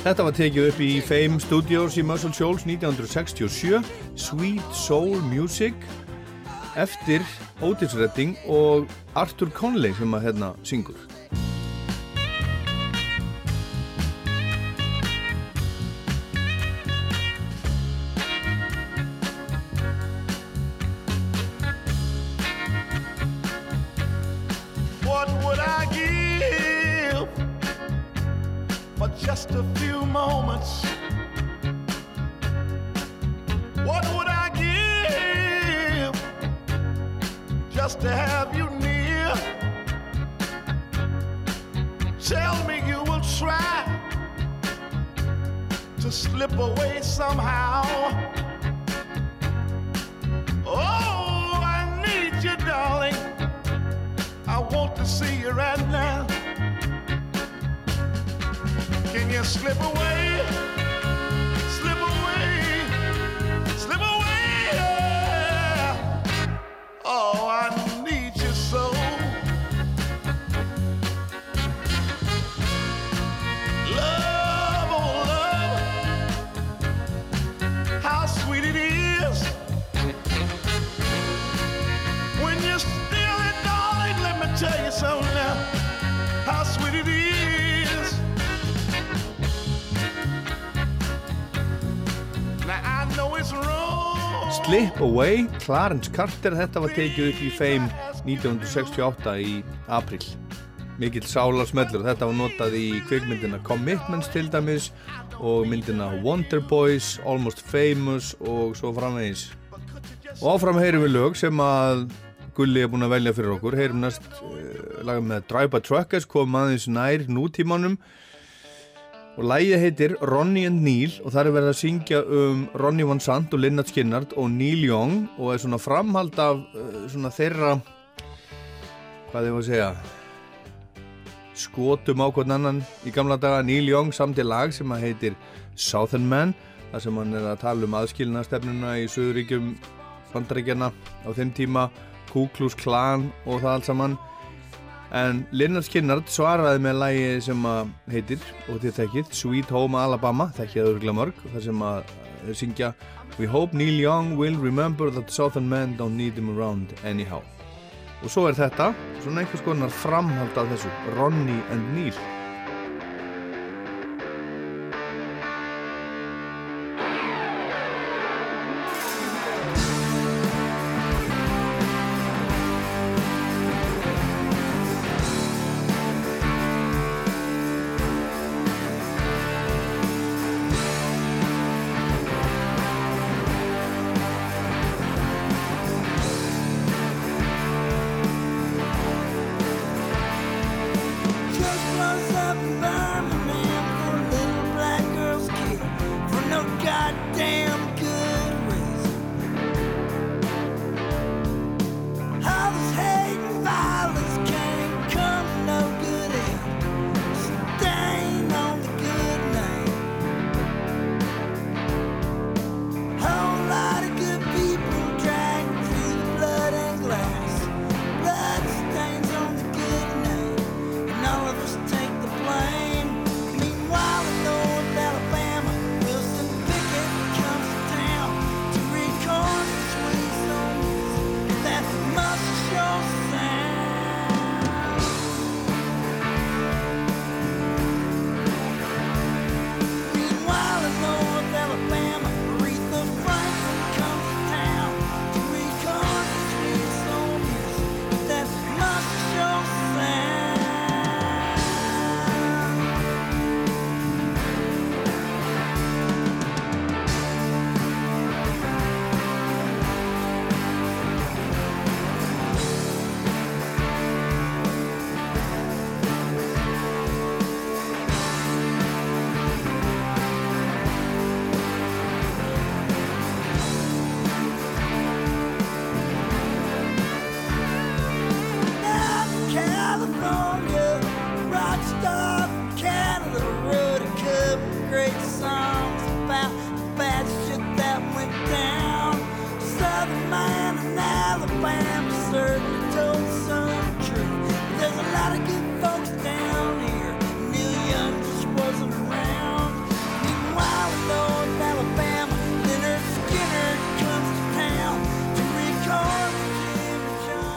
Þetta var tekið upp í Fame Studios í Muscle Shoals 1967 Sweet Soul Music eftir Otis Redding og Arthur Conley sem að hérna syngur slip away somehow. Oh, I need you, darling. I want to see you right now. Can you slip away? Something now. How sweet it is. Now I know it's wrong. Slip Away, Clarence Carter þetta var tekið upp í Fame 1968 í april mikill sálarsmellur, þetta var notað í kvikmyndina Commitments til dæmis og myndina Wonder Boys Almost Famous og svo framvegis og áfram heyrum við lög sem að Gulli er búinn að velja fyrir okkur. Heyrum næst uh, laga með Drive by Truckers kom aðeins nær nútímanum. Og lægið heitir Ronnie and Neil og það er verið að syngja um Ronnie Van Sant og Lynyrd Skynyrd og Neil Young og er svona framhald af uh, svona þeirra hvað var að segja skotum á hvern annan í gamla daga. Neil Young samti lag sem að heitir Southern Man þar sem hann er að tala um aðskilnastefnuna í Suðuríkjum bandaríkjana á þeim tíma Ku Klux Klan og það allt saman. En Lynyrd Skynyrd svaraði með lagi sem að heitir og þið þekkið Sweet Home Alabama þekkið örgla mörg þar sem að þeir syngja We hope Neil Young will remember that Southern men don't need him around anyhow. Og svo er þetta svona einhvers konar framhald af þessu Ronnie and Neil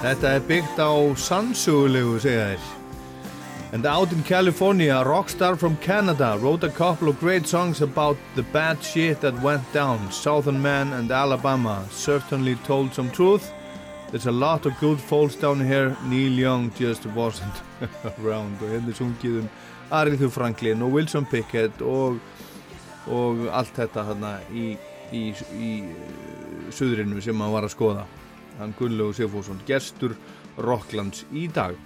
Þetta er byggt á sannsögulegu, segja þeir. And out in California, a rock star from Canada wrote a couple of great songs about the bad shit that went down. Southern Man and Alabama certainly told some truth. There's a lot of good folks down here. Neil Young just wasn't around. Og hérna sungið um Aretha Franklin og Wilson Pickett og, og allt þetta hérna í, í, í uh, suðrinu sem hann var að skoða. Hann Gunnlaugur Sigfússon, gestur Rocklands í dag.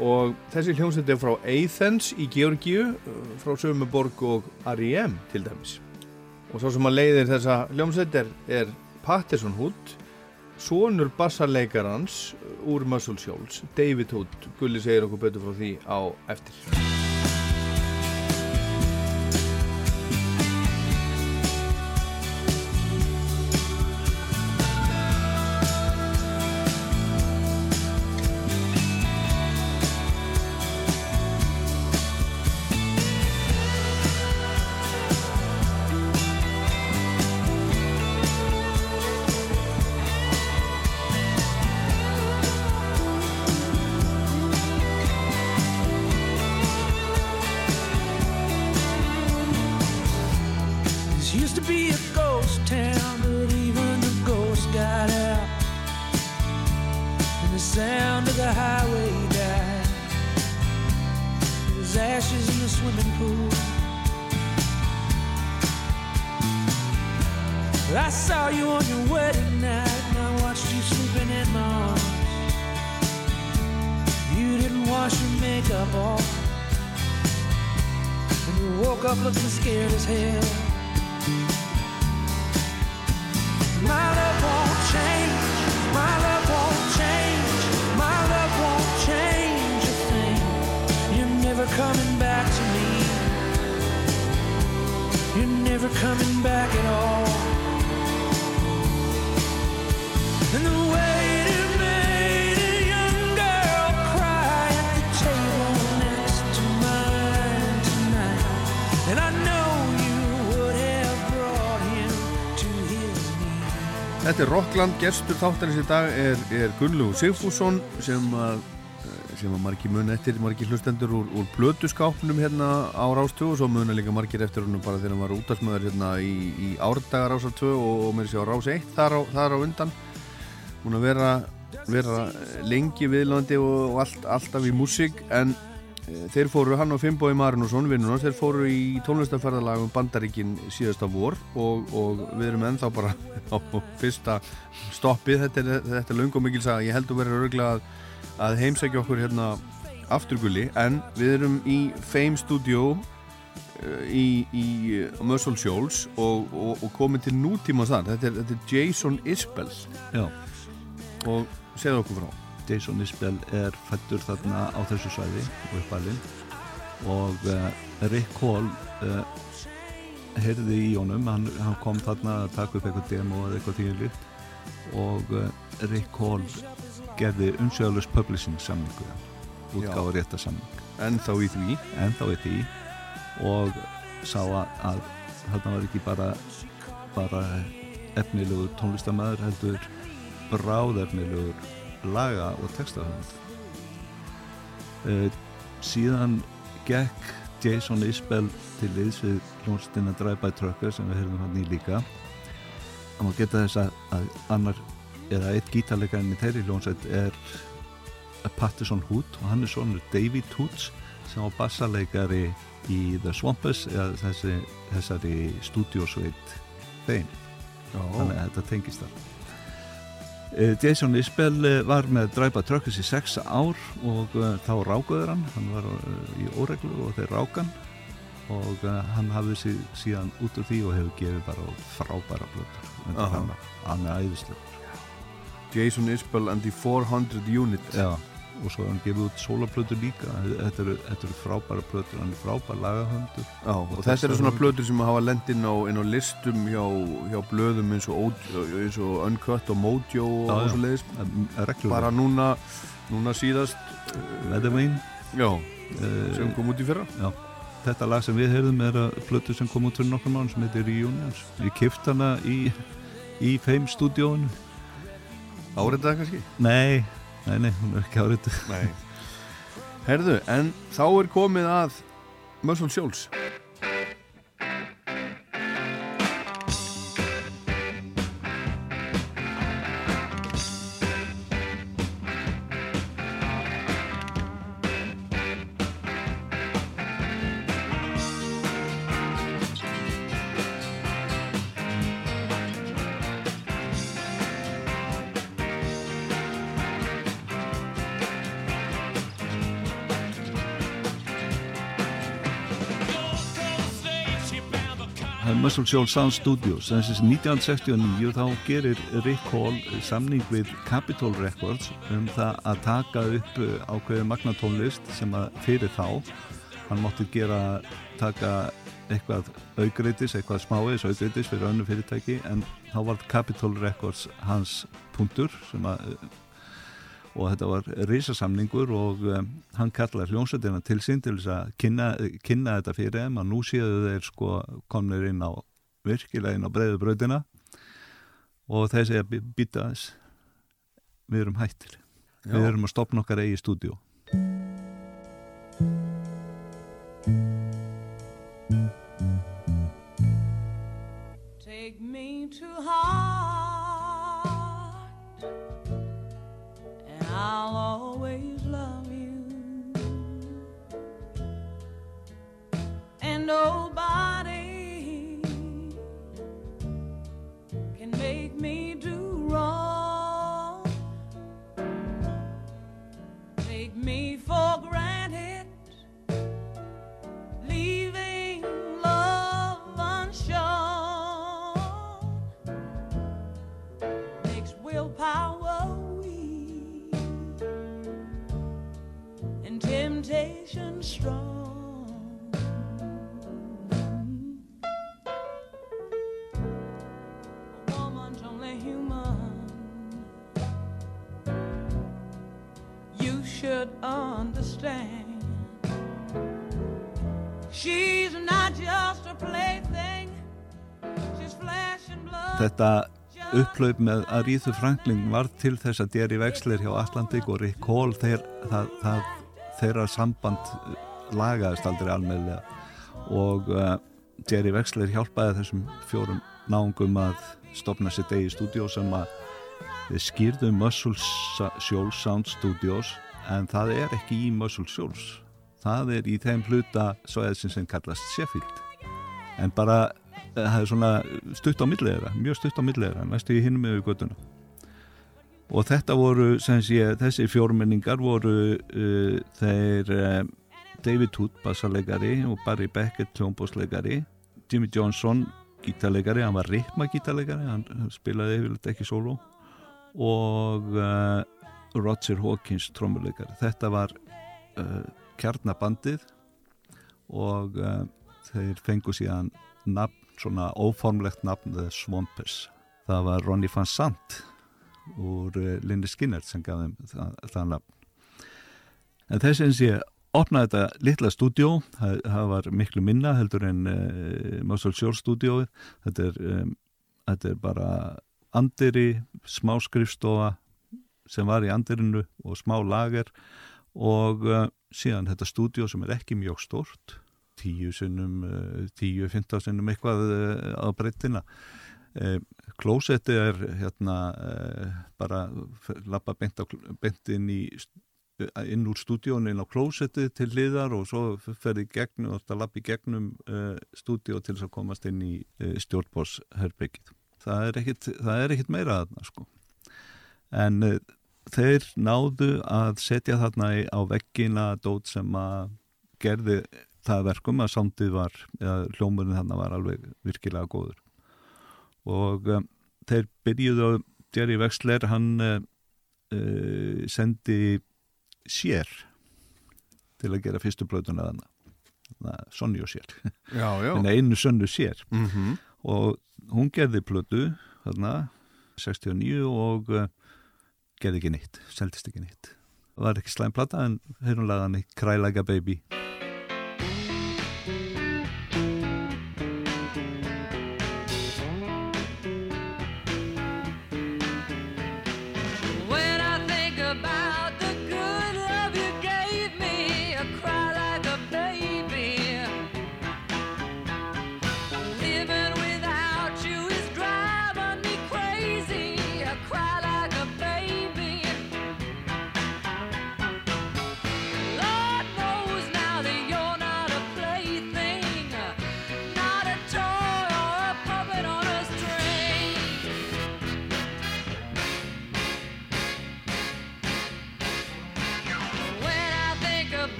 Og þessi hljómsveit er frá Athens í Georgiu, uh, frá Sömuborg og R.E.M. til dæmis. Og svo sem að leiðir þessa hljómsveit er, er Patterson Hood, sonur bassarleikarans úr Muscle Shoals, David Hood. Gulli segir okkur betur frá því á eftir. Er Rockland, gestur þáttarins í dag er, er Gunnlaugur Sigfússon sem að sem að margir mun eftir, margir hlustendur úr, úr blötuskápnum hérna á Rástöðu og svo muna líka margir eftir húnum bara þegar hann var útastmöður hérna í, í árdagar Rástöðu og, og mér sé á Rás 1 þar á, þar á undan. Hún að vera, vera lengi viðlandi og, allt, alltaf í músík en þeir fóru, hann og Fimboði Marinusson vinnunars, þeir fóru í tónlistarferðalagum Bandaríkin síðasta vor og, og við erum ennþá bara á fyrsta stoppið, þetta er, þetta er löngum mikil saga, ég held að vera örgulega að heimsækja okkur hérna afturgulli en við erum í Fame Studio uh, í, í Muscle Shoals og, og, og komið til nútíma þar. Þetta er, þetta er Jason Isbell. Já, og segðu okkur frá Jason Isbell er fættur þarna á þessu svæði og uppalinn og uh, Rick Hall uh, heyrði í honum, hann, hann kom þarna að taka upp eitthvað demo eða eitthvað þýrlíkt og uh, Rick Hall gerði umsjöðalus publishing samningu útgáður rétta samning en þá í því? En þá í því. Og sá að þarna var ekki bara bara efnilegur tónlistamæður heldur bráðefnilegur laga og textahöfund. Uh, síðan gekk Jason Isbell til liðs við hljónstina Drive by Trucker sem við höfum hann í líka. Og maður geta þess að, að annar eða eitt gítarleikarinn í þeirri hljónsett er Pattison Hood og hann er svonur David Hoods sem var bassarleikari í The Swampers eða þessi, þessari stúdiósveit þeim þannig að þetta tengist það Eh, Jason Isbell eh, var með Dræpa Truckers í sex ár og uh, þá rákuður hann, hann var í óreglu og þeir rákan og hann hafði sig síðan út úr því og hefur gefið bara frábæra blöður hann, er æðislegur. Jason Isbell and the 400 Unit. Já, og svo hefur hann gefið út sólaplötur líka. Þetta eru, þetta eru frábæra plötur hann er frábær lagahöndur Já, og þetta eru svona blöður sem hafa lend inn á, inn á listum hjá, hjá blöðum eins og, eins og Uncut og Mojo og, og svo leiðis bara núna, núna síðast Weathervane já, uh, sem kom út í fyrra. Já, þetta lag sem við heyrðum er að plötu sem kom út fyrir nokkur mánu sem heitir Reunions. Ég kipt hana í, í Fame stúdíóinu. Áritaði kannski? Nei, nei, nei, hún er ekki árið. Nei Herðu, en þá er komið að Muscle Shoals Það Muscle Shoals Sound Studios. Þessi 1969 þá gerir Rick Hall samning við Capitol Records um það að taka upp uh, ákveðið magnatónlist sem að fyrir þá hann mátti gera, taka eitthvað augreitis, eitthvað smáis augreitis fyrir önnu fyrirtæki en þá var Capitol Records hans punktur sem að og þetta var risasamningur og um, hann kallaði hljómsveitina til sín til þess að kynna, kynna þetta fyrir þeim að nú séu þeir sko komnir inn á virkilega inn á breiðu brautina og þeir segja "Bí- býta aðeins við erum hættir. Við erum að stopna okkar eigi stúdíu Take me to heart, and I'll always love you. And nobody me for granted Þetta upplaup með Arethu Franklin var til þess að Jerry Wexler hjá Atlantic og Rick Hall þeir, það, það, þeirra samband lagaðist aldrei almeðlega og uh, Jerry Wexler hjálpaði þessum fjórum náungum að stopna sitt eigi stúdjó sem að við skýrðum Muscle Shoals Sound Studios en það er ekki í Muscle Shoals. Það er í þeim hluta svoðið sem kallast Sheffield. En bara eh, það er svona stutt á milliðra mjög stutt á milliðra, næstu í hinum yfir göttuna og þetta voru sé, þessi fjórmenningar voru uh, þeir uh, David Hood, bassalegari og Barry Beckett, hljómbóslegari Jimmy Johnson, gítarlegari hann var ritma gítarlegari, hann spilaði yfirleitt ekki solo og uh, Roger Hawkins trommulegari, þetta var kjarnabandið og þeir fengu síðan nafn, svona óformlegt nafn The Swampers. Það var Ronnie Van Sant úr uh, Lindy Skinner sem gaf þeim það, það nafn. En þess eins ég opnaði þetta litla stúdjó, það, það var miklu minna heldur en uh, Muscle Shore stúdjóið, þetta er, um, þetta er bara andiri, smá skrifstofa sem var í andirinu og smá lager og uh, síðan þetta stúdjó sem er ekki mjög stort, tíu sinnum, uh, tíu, fynda sinnum eitthvað á breyttina. Klósetti er hérna bara lappa beint, beint inn í inn úr stúdíónu inn á klósettið til hliðar og svo ferði gegnum það lappi gegnum stúdíó til þess að komast inn í stjórnbórsherbyggið. Það er ekkit meira þarna sko. En þeir náðu að setja þarna á veggina dót sem að gerði það verkum að sándið var, eða hljómurinn þarna var alveg virkilega góður. Og um, þeir byrjuðu að Jerry Wexler, hann sendi sér til að gera fyrstu blöðuna þannig og sér. En einu sönnu sér. Mm -hmm. og hún gerði blödu þarna 69 og uh, gerði ekki neitt seldist ekki neitt. Það var ekki slæmplata en hérna lagði hann í Cry Like a Baby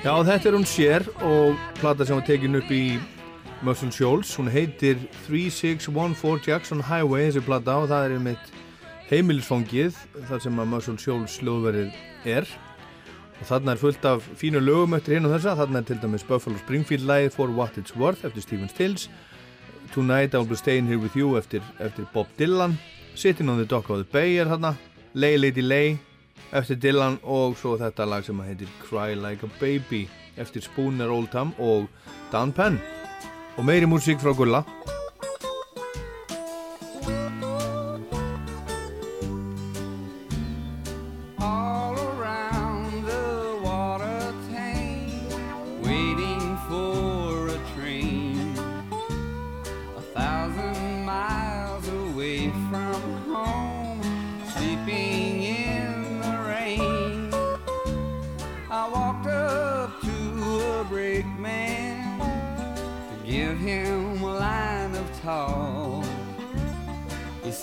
Já, þetta er hún sér og plata sem var tekin upp í Muscle Shoals. Hún heitir 3614 Jackson Highway, þessi plata, og það er einmitt heimilisfangið, þar sem að Muscle Shoals hljóðverið er. Og þarna er fullt af fínu lögum eftir hinn og þessa. Þarna er til dæmis Buffalo Springfield lægið For What It's Worth eftir Stephen Stills. Tonight I'll Be Staying Here With You eftir, eftir Bob Dylan. Sitting on the Dock of the Bay er þarna. Lay Lady Lay eftir Dylan og svo þetta lag sem heitir Cry Like a Baby eftir Spooner Oldham og Dan Penn. Og meiri músík frá Gulla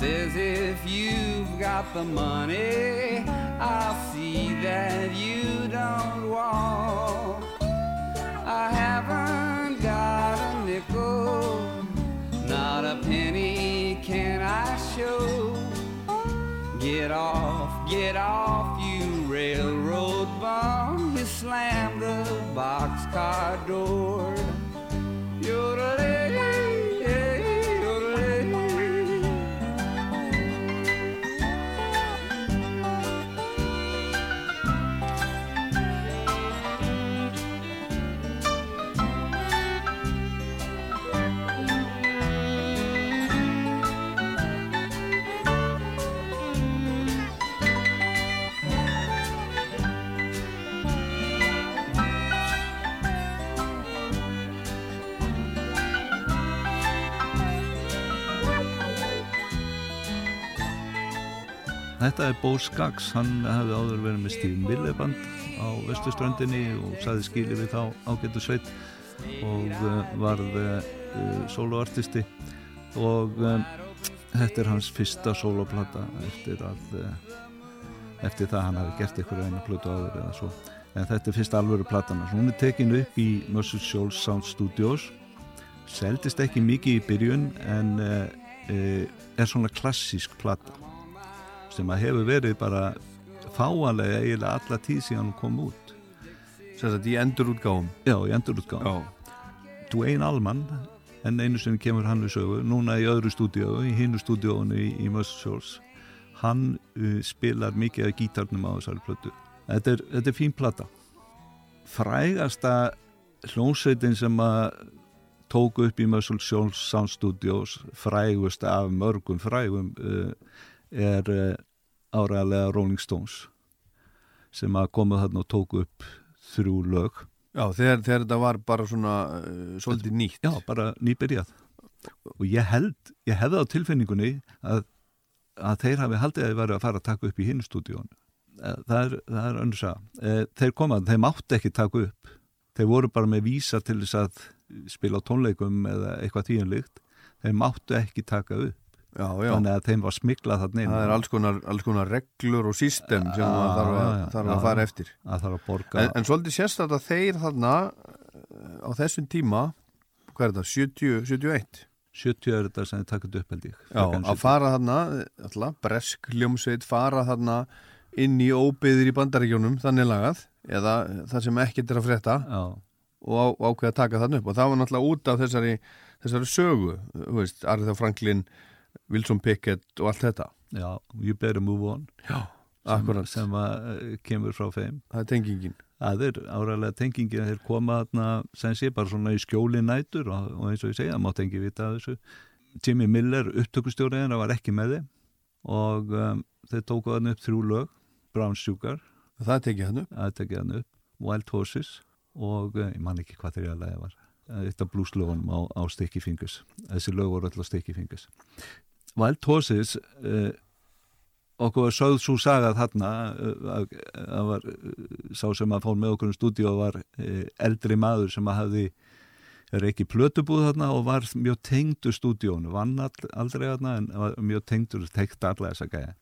says, if you've got the money, I'll see that you don't walk. I haven't got a nickel, not a penny can I show. Get off, get off, you railroad bum. He slammed the boxcar door. Yodelay, Þetta er Bo Skaggs, hann hefði áður verið með Steve Miller band á vestuströndinni og saði skili við þá ágættu sveit og uh, varð uh, soloartisti og um, þetta er hans fyrsta soloplata eftir að uh, eftir það hann hafi gert ykkur eina plötu áður eða svo. En þetta er fyrsta alvöru platana hún er tekin upp í Muscle Shoals Sound Studios. Seldist ekki mikið í byrjun en uh, uh, er svona klassísk plata sem að hefur verið bara fáanlega eiginlega alla tíð síðan hún kom út. Sér þetta í endurútgáfum. Já, í endurútgáðum Dwayne Allman en einu sem kemur hann við sögu núna í öðru stúdíu, í hinnu stúdíónu í, í Muscle Shoals hann uh, spilar mikið af gítarnum á þessari plötu. Þetta er, þetta er fín plata. Frægasta hljónsveitin sem að tóku upp í Muscle Shoals Sound Studios frægust af mörgum frægum uh, er uh, áræðarlega Rolling Stones sem að komu þarna og tóku upp þrjú lög. Já, þegar, þegar þetta var bara svona uh, svolítið nýtt. Já, bara nýbyrjað. Og ég held, ég hefði á tilfinningunni að, að þeir hafi haldið að þeir væri að fara að taka upp í hinn stúdíón það er, er önnur sá þeir komaði, þeir mátti ekki taka upp. Þeir voru bara með vísa til þess að spila tónleikum eða eitthvað tíunlíkt þeir máttu ekki taka upp Já, já. þannig að þeim var smiklað þarna inn. Það er alls konar, alls konar reglur og system sem maður þarf, að, þarf að fara eftir. Að það En, en svolítið að þeir þarna uh, á þessum tíma hvað er þetta, 70, 71 70 er þetta sem þið takit upp held ég. Já, að fara þarna alltaf, bresk hljómsveit fara þarna inn í óbyðir í bandaríkjónum þannig lagað eða það sem ekkert er að frétta Já, og á, ákveða að taka þarna upp. Og það var náttúrulega út af þessari, þessari sögu, þú veist, Arthur Franklin Wilson Pickett og allt þetta. Já, you better move on. Já, sem, sem að eh, kemur frá þeim. Það er tengingin. Það er áræðilega tengingin. Að þeir koma þarna sem sé bara svona í skjóli nætur og, og eins og ég segja, það mátt engi vita af þessu. Jimmy Miller, upptökustjóriðin, var ekki með þeim og um, þeir tóku þarna upp þrjú lög, Brown Sugar, það tekið hann upp. Að tekja þarna upp, Wild Horses og uh, ég man ekki hvað þeirra lagi var. Eitt af blueslögunum á, á Sticky Fingers. Þessi lög voru alltaf Sticky Fingers. Wild Horses... Uh, okkur var sögð svo sagað þarna að, að var sá sem að fór með okkur um stúdíu var eh, eldri maður sem að hafði reiki plötubúð þarna og var mjög tengdur stúdíónu, vann aldrei þarna en var mjög tengdur, tekt alla þessa gæja.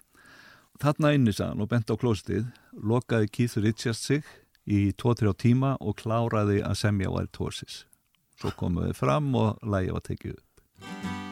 Þarna inni sann og bent á klóstið, lokaði Keith Richards sig í 2-3 tíma og kláraði að semja Wild Horses. Svo komuði fram og lægi var tekið upp.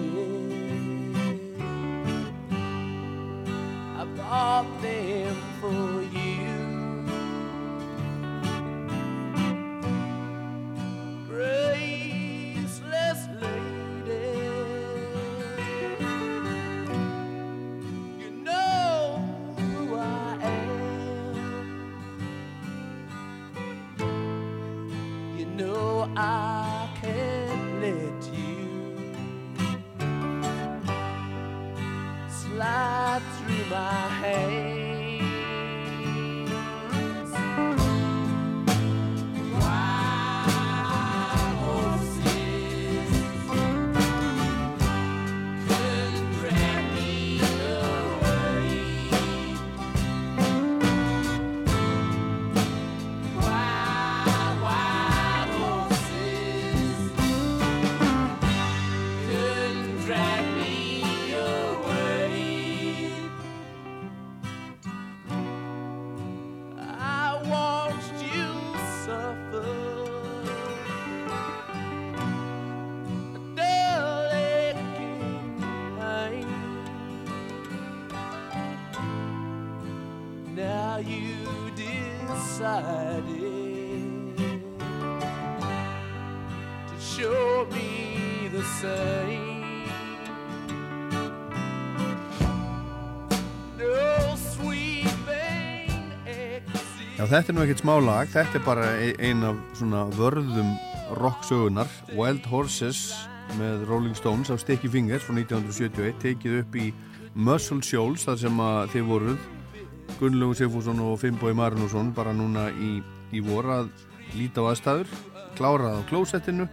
waiting. I bought them for you. Já, þetta er nú ekkert smá lag, þetta er bara e- ein af svona vörðum rocksögunar, Wild Horses með Rolling Stones af Sticky Fingers frá 1971, tekið upp í Muscle Shoals, þar sem að þið voruð Gunnlaugur Sigfússon og Finnbói Marinusson bara núna í, í vor að líta á aðstæður, klárað á klósettinu.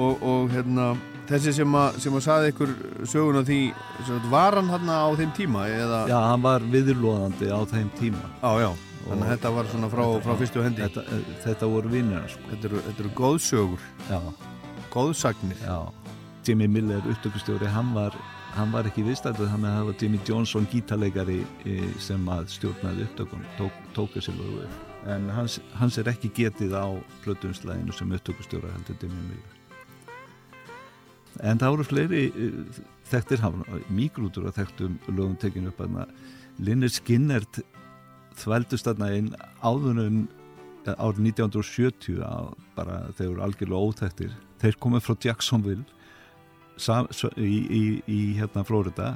Og, og hérna, þessi sem að, sem að saði ykkur söguna því, sem sagt, var hann hérna á þeim tíma eða, Já, hann var viðurlóðandi á þeim tíma. Já, já, þannig að þetta var svona frá, frá fyrstu hendi. Þetta, þetta voru vinnir sko. Þetta eru, þetta eru góðsögur, Já, góðsagnir. já Jimmy Miller, upptökustjóri, hann var hann var ekki viðstættuð, hann það var Jimmy Johnson gítarleikari sem að stjórnaði upptökun, tók, tók þessi lögu upp. en hans, hans er ekki getið á plötunslæðinu sem upptökustjóra heldur Jimmy Miller en það voru fleiri eh, þekktir mikrútur að þekktum lögum tekinu upp að Linner Skinnert þvældust þarna inn áðunum árið 1970 á, bara þeir eru algjörlega óþæktir þeir komið frá Jacksonville sam, í, í, í hérna Florida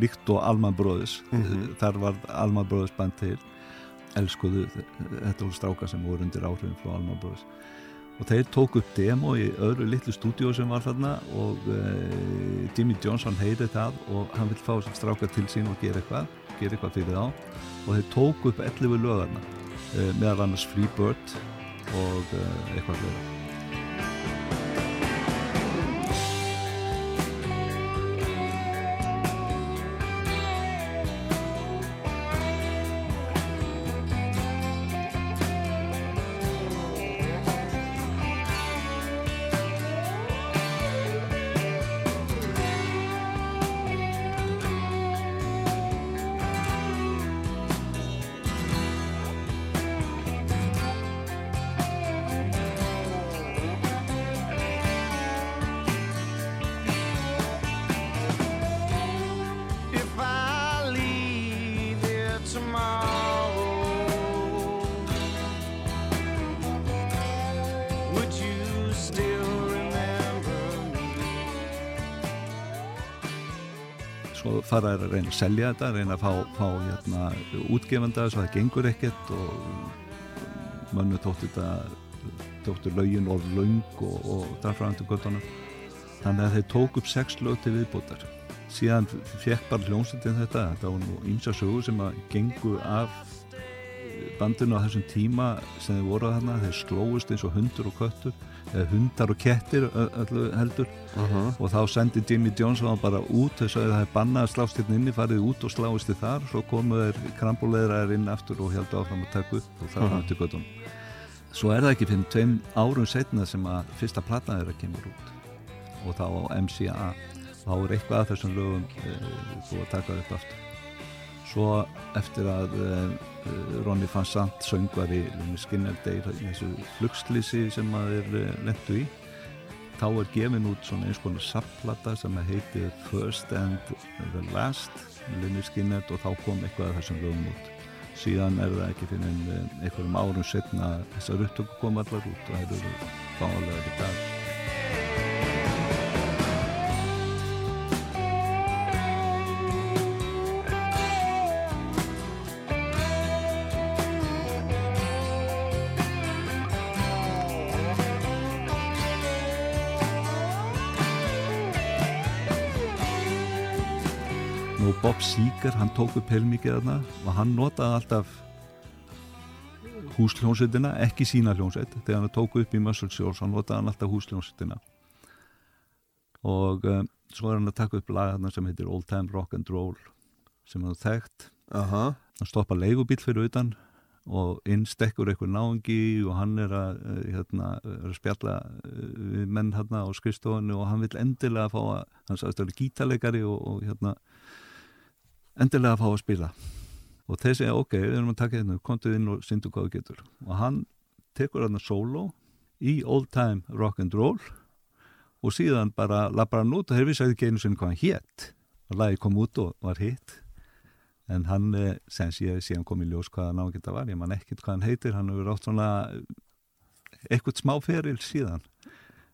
líkt og Alman Brothers. Mhm. þar var Alman Brothers band til. Elskuðu, þetta voru strákar sem voru undir áhrifin frá Alman Brothers. Og þeir tók upp demo í öðru litlu stúdíu sem var þarna og uh, Jimmy Johnson heyrði það og hann vill fá þessar strákar til sín og gera eitthvað gera eitthvað fyrir þá. Og þeir tók upp 11 lögarna uh, meðal annars Free Bird og uh, eitthvað lögur If fara að reyna að selja þetta reyna að fá, fá hérna, útgefanda svo það gengur ekkert og mönnu þóttu þetta þóttu lögin of löng og, og þarfraðandu göttunum þannig að þeir tók upp sex lög til viðbótar. Síðan fekk bara hljómsveitin þetta þetta var nú ímsa sögur sem að gengu af bandinu á þessum tíma sem þeir voru þarna. Þeir slóist eins og hundur og köttur hundar og kettir ö- öllu heldur. Og þá sendi Jimmy Johnson bara út þess að það er bannað að slást hérna inni farið út og sláist þið þar. Svo komu þeir krambuleðraðir inn aftur og heldur áfram að taka upp og það var til göttunum svo er það ekki fyrir tveim árum setna sem að fyrsta platan þeirra kemur út. Og þá á MCA þá er eitthvað að þessum lögum e, búið að taka upp aftur. Svo eftir að e, Ronny Van Sant söngvari Skinner Deyr í þessu flugslýsi sem að þeir e, lendu í. Þá er gefin út svona eins konar sapplata sem að heiti First and the Last Linni Skinner og þá kom eitthvað af þessum lögum út. Síðan er það ekki fyrir en einhverjum árum setna þessar upptöku kom allar út og það eru fálega í dag Seeger, hann tók upp heilmikið þarna og hann notaði alltaf húsljónsettina, ekki sína hljónsett þegar hann tók upp í Muscle Shoals hann notaði hann alltaf húsljónsettina. Og um, svo er hann að taka upp lag þarna sem heitir Old Time Rock and Roll sem hann þekkt. Aha. hann stoppa leigubíl fyrir utan og innstekkur einhver náungi og hann er að, eh, hérna, er að spjalla eh, við menn hérna á skrifstofunni og hann vil endilega fá að, hann er gítalegari og, og hérna endilega fá að spila. Og þeir segja ok, við erum að taka hérna, komdu inn og syndu hvað þú getur. Og hann tekur hérna solo í old time rock and roll og síðan bara labbar hann út og þeir vissi ekki einu sinni hvað hann hétt og lagi kom út og var hitt. En hann, eh, sem sé, síðan kom í ljós hvað hann á að geta var, ég man ekkit hvað hann heitir. Hann hefur átt svona eitthvað smá feril síðan.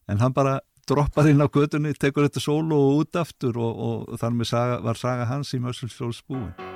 En hann bara droppar inn á götunni tekur þetta solo og út aftur og, og þar með saga, var saga hans í Mössulsfjóls búin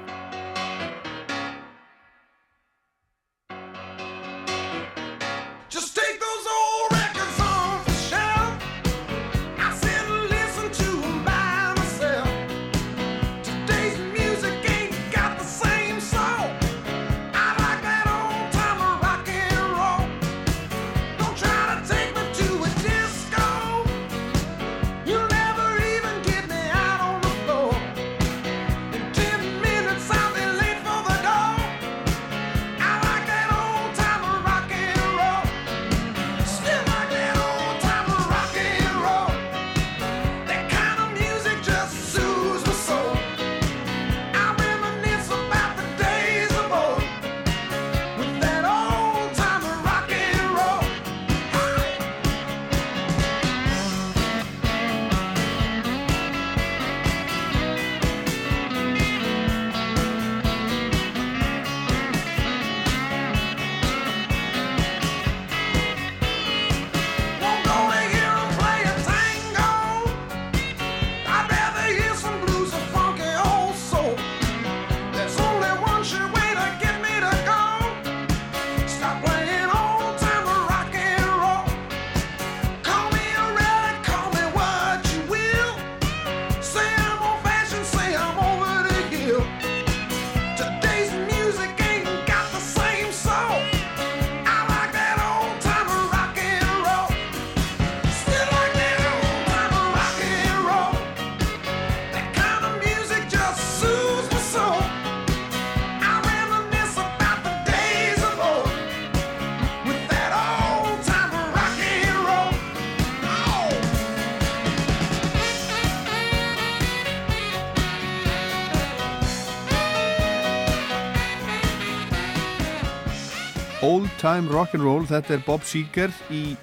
Time Rock'n'Roll, þetta er Bob Seeger í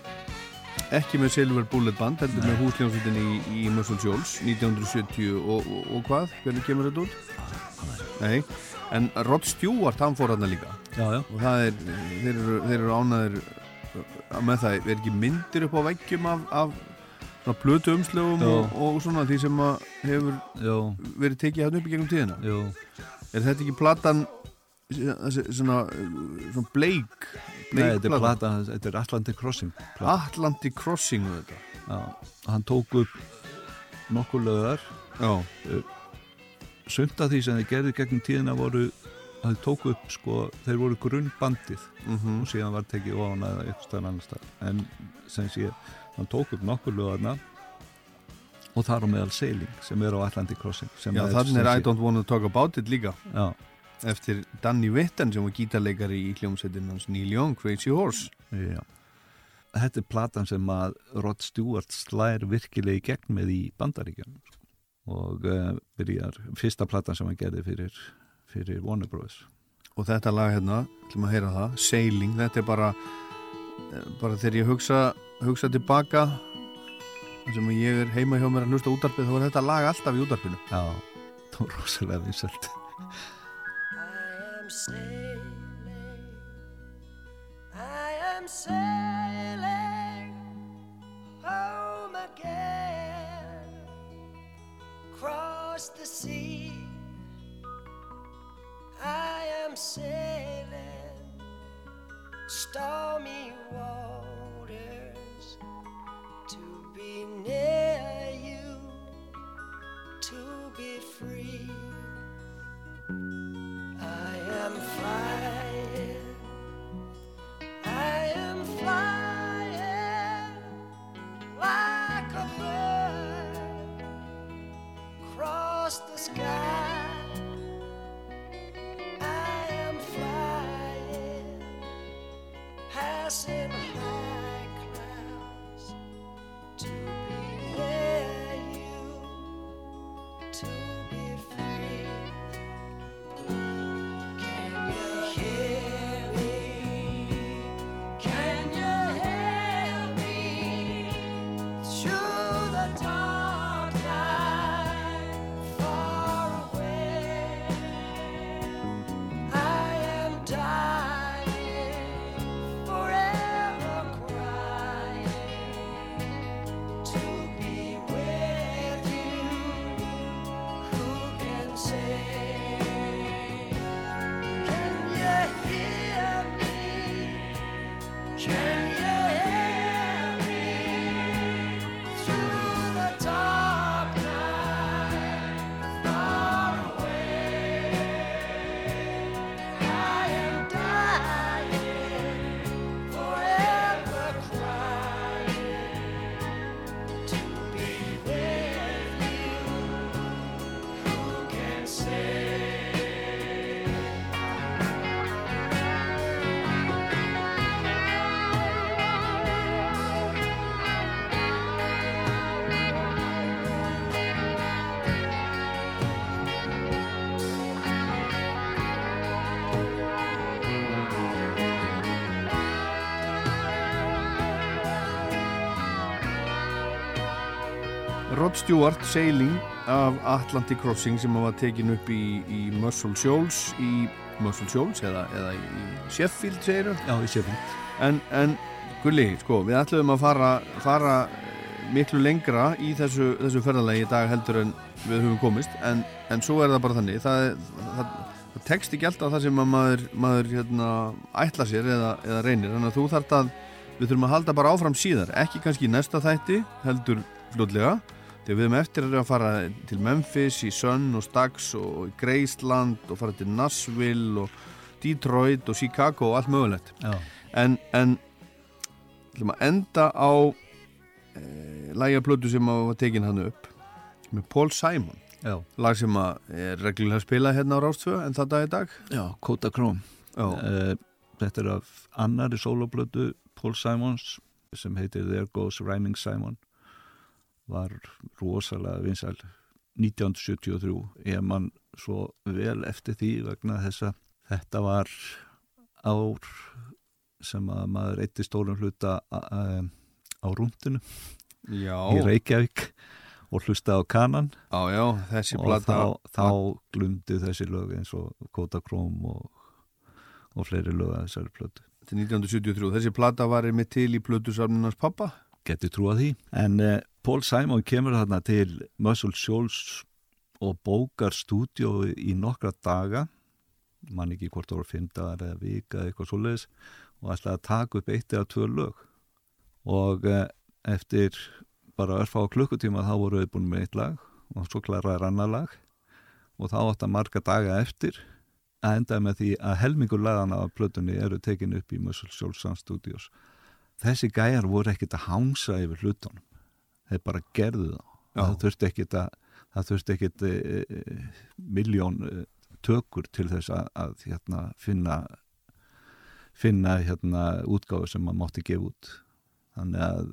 ekki með Silver Bullet Band, heldur með húsljónsutin í, í Muscle Shoals 1970 og, og, og hvað? Hvernig kemur þetta út? Nei, en Rod Stewart hann fór hann líka já, já. og það er, þeir eru, þeir eru ánæður með það, er ekki myndir upp á veggjum af, af svona plötu umslögum Já. og, og svona því sem hefur Jú, verið tekið hann upp í gegnum tíðina er þetta ekki platan svona, svona bleik Nei, þetta er plata, þetta er Atlantic Crossing plata. Atlantic Crossing Já, hann tók upp nokkur löðar. Já, sumt af því sem þeir gerði gegnum tíðina voru að þeir tóku upp sko, þeir voru grunnbandið mhm, og síðan var tekið ofan eða eitthvað annar stað en sem sé, hann tók upp nokkur löðarna og þar á meðal Sailing sem er á Atlantic Crossing Já þannig er I don't wanna talk about it líka. Já, eftir Danny Witten sem var gítarleikari í hljómsveitin hans Neil Young, Crazy Horse. Já. Þetta er platan sem að Rod Stewart slær virkilega í gegn með í bandaríkjum og uh, byrjar fyrsta platan sem hann gerði fyrir, fyrir Warner Bros. og þetta lag hérna, ætlum að heyra það Sailing, þetta er bara eh, bara þegar ég hugsa hugsa tilbaka sem ég er heima hjá mér að hlusta útarpið þá er þetta lag alltaf í útarpinu Já, það var rosalega vinsælt. I am sailing, I am sailing home again, across the sea. I am sailing stormy waters Rod Stewart, Sailing af Atlantic Crossing sem var tekin upp í, í Muscle Shoals í Muscle Shoals eða, eða í Sheffield segir Já, í Sheffield. en, en Gulli, sko, við ætlum að fara, fara miklu lengra í þessu, þessu ferðalagi í dag heldur en við höfum komist en, en svo er það bara þannig. Það, það, það tekst ekki alltaf það sem að maður, maður hérna, ætla sér eða, eða reynir, þannig að þú þarft að við þurfum að halda bara áfram síðar. Ekki kannski í næsta þætti, heldur fljótlega, þegar við höfum eftir að fara til Memphis, í Sun og Stags og í Graceland og fara til Nashville og Detroit og Chicago og allt mögulegt en, en enda á e, lægjaplötu sem að var tekin hann upp með Paul Simon Já. lag sem er reglulega spilað hérna á Rástfjö en það dag í dag Já, Kota Króm. Já. Eh, Þetta er af annari soloplötu Paul Simons sem heitir There Goes Rhyming Simon. Var rosalega vinsæl. 1973. Ég man svo vel eftir því vegna þess að þetta var ár sem að maður eitti stórum hluta á rúndinu Já, í Reykjavík og hlusta á kanan. Já, já, og þá, þá glumdi þessi lög eins og Kota Króm og, og fleiri lög að þessari plötu. Til 1973, þessi plata var einmitt til í plötusafnunars pappa geti trúað því. En uh, Paul Simon kemur þarna til Muscle Shoals og bókar stúdíó í nokkra daga. Man ekki hvort það voru fimm dagar eða vika eða eitthvað svoleiðis og ætlaði að taka upp eitt eða tvö lög. Og uh, eftir bara örfa á klukkutíma þá voru við búin með eitt lag og svo klaraði annar lag. Og þá átt að marga daga eftir að enda með því að helmingur lagana af plötunni eru tekin upp í Muscle Shoals Sound Studios. Þessi gæjar voru ekkit að hangsa yfir hlutunum þeir bara gerðu Já. það þurfti ekkit að það þurfti ekkit e, e, miljón e, tökur til þess að, að hérna, finna finna hérna útgáfu sem maður mátti gefa út. Þannig að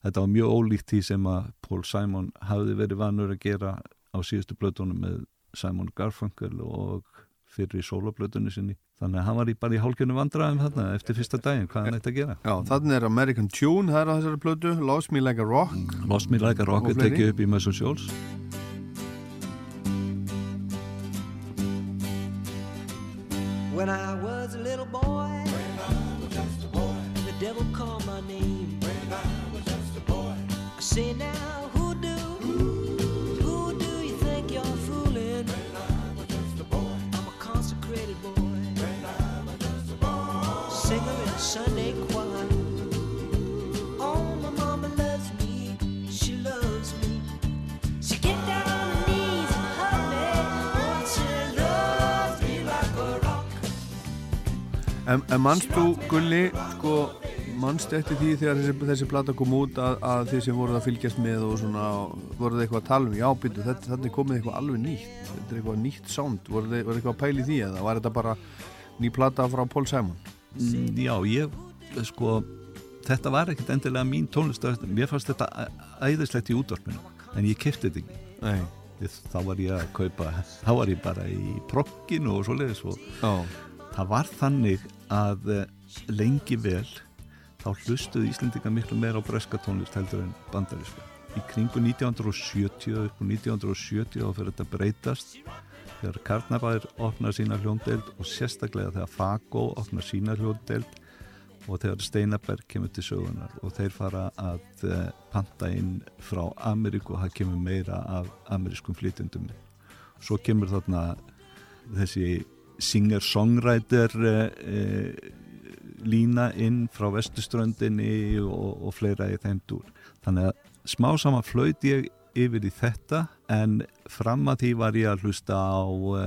þetta var mjög ólíkt því sem að Paul Simon hafði verið vanur að gera á síðustu blötunum með Simon Garfunkel og fyrir í soloplötunni sinni þannig að hann var í, bara í hálkjörnu vandræðum þarna eftir fyrsta daginn, hvað hann ætti að gera. Já, þannig er American Tune, það er á þessari plötu Lost Me Like a Rock. Lost Me Like a Rock er tekið upp í Muscle Shoals When I was En, en mannst þú, Gulli, sko, mannst eftir því þegar þessi, þessi plata kom út að, að þið sem voruð að fylgjast með og svona, voruð þið eitthvað að tala um, já, býtu, þetta, er komið eitthvað alveg nýtt, þetta er eitthvað nýtt sound, voruð voruð eitthvað að pæli því eða var þetta bara ný plata frá Paul Simon? Mm, Já, ég, sko, þetta var ekkert endilega mín tónlistöð, mér fannst þetta æðislegt í útvarpinu, en ég kefti þetta ekki. Nei. Þá var ég að kaupa, þá var ég bara í progginu og svoleiðis og Já, það var þannig að eh, lengi vel þá hlustuðu Íslendingar miklu meira á breska tónlist heldur en bandaríska. Í kringu 1970 upp úr 1970 þá fyrir þetta breytast þegar Karnabæður opnar sína hljóndeld og sérstaklega þegar Fago opnar sína hljóndeld og þegar Steinaberg kemur til sögunar og þeir fara að uh, panta inn frá Ameríku og það kemur meira af amerískum flytjendum. Svo kemur þarna þessi singer-songwriter uh, uh, lína inn frá vestuströndinni og, og fleira í þeim dúr. Þannig að smá saman flöyti ég yfir í þetta en fram að því var ég að hlusta á uh,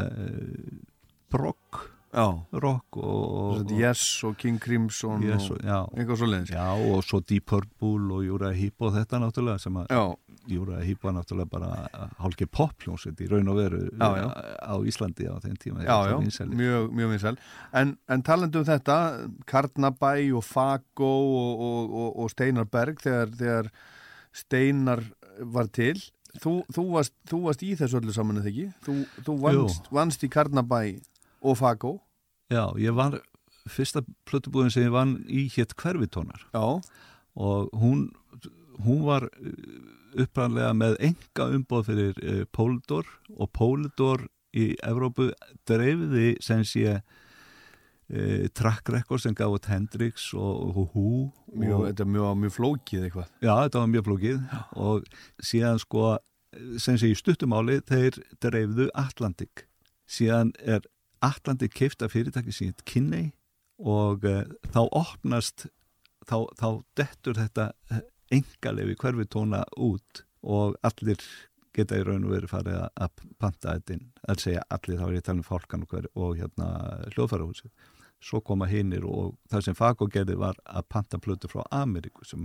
rock, já, rock og, Þetta Yes og King Crimson yes, og og, já, eitthvað svo leiðis. já, og svo Deep Purple og Júra Hip og þetta náttúrulega sem að Já, Júra Hip var náttúrulega bara hálki popljónsett í raun og veru Já, já. á Íslandi á þeim tíma já, mjög, mjög vinsæl. En, en talandi um þetta, Karnabæ og Fago og, og, og, og Steinar Berg þegar, þegar Steinar var til, þú, þú, varst, þú varst í þessu öllu saman eða ekki? Þú, þú vannst, vannst í Karnabæ og Fago. Já, ég var fyrsta plötubúðin sem ég vann í hétt hverfitónar Já, og hún, hún var uppræðanlega með enga umboð fyrir uh, Póldor og Póldor í Evrópu dreifiði sem sé uh, track record sem gaf út Hendrix og og, þetta er mjög, mjög flókið eitthvað. Já, þetta var mjög flókið og síðan sko sem sé í stuttumáli þeir dreifðu Atlantic síðan er Atlantic keift af fyrirtæki síðan kynni og uh, þá opnast þá, þá dettur þetta engalefi hverfi tóna út og allir geta í raun og verið farið að- panta þetta inn, að segja allir þá er ég að tala um fálkan og, og hérna hljóðfærahúsið. Svo koma hinnir og það sem Fago gerði var að panta plötu frá Ameríku sem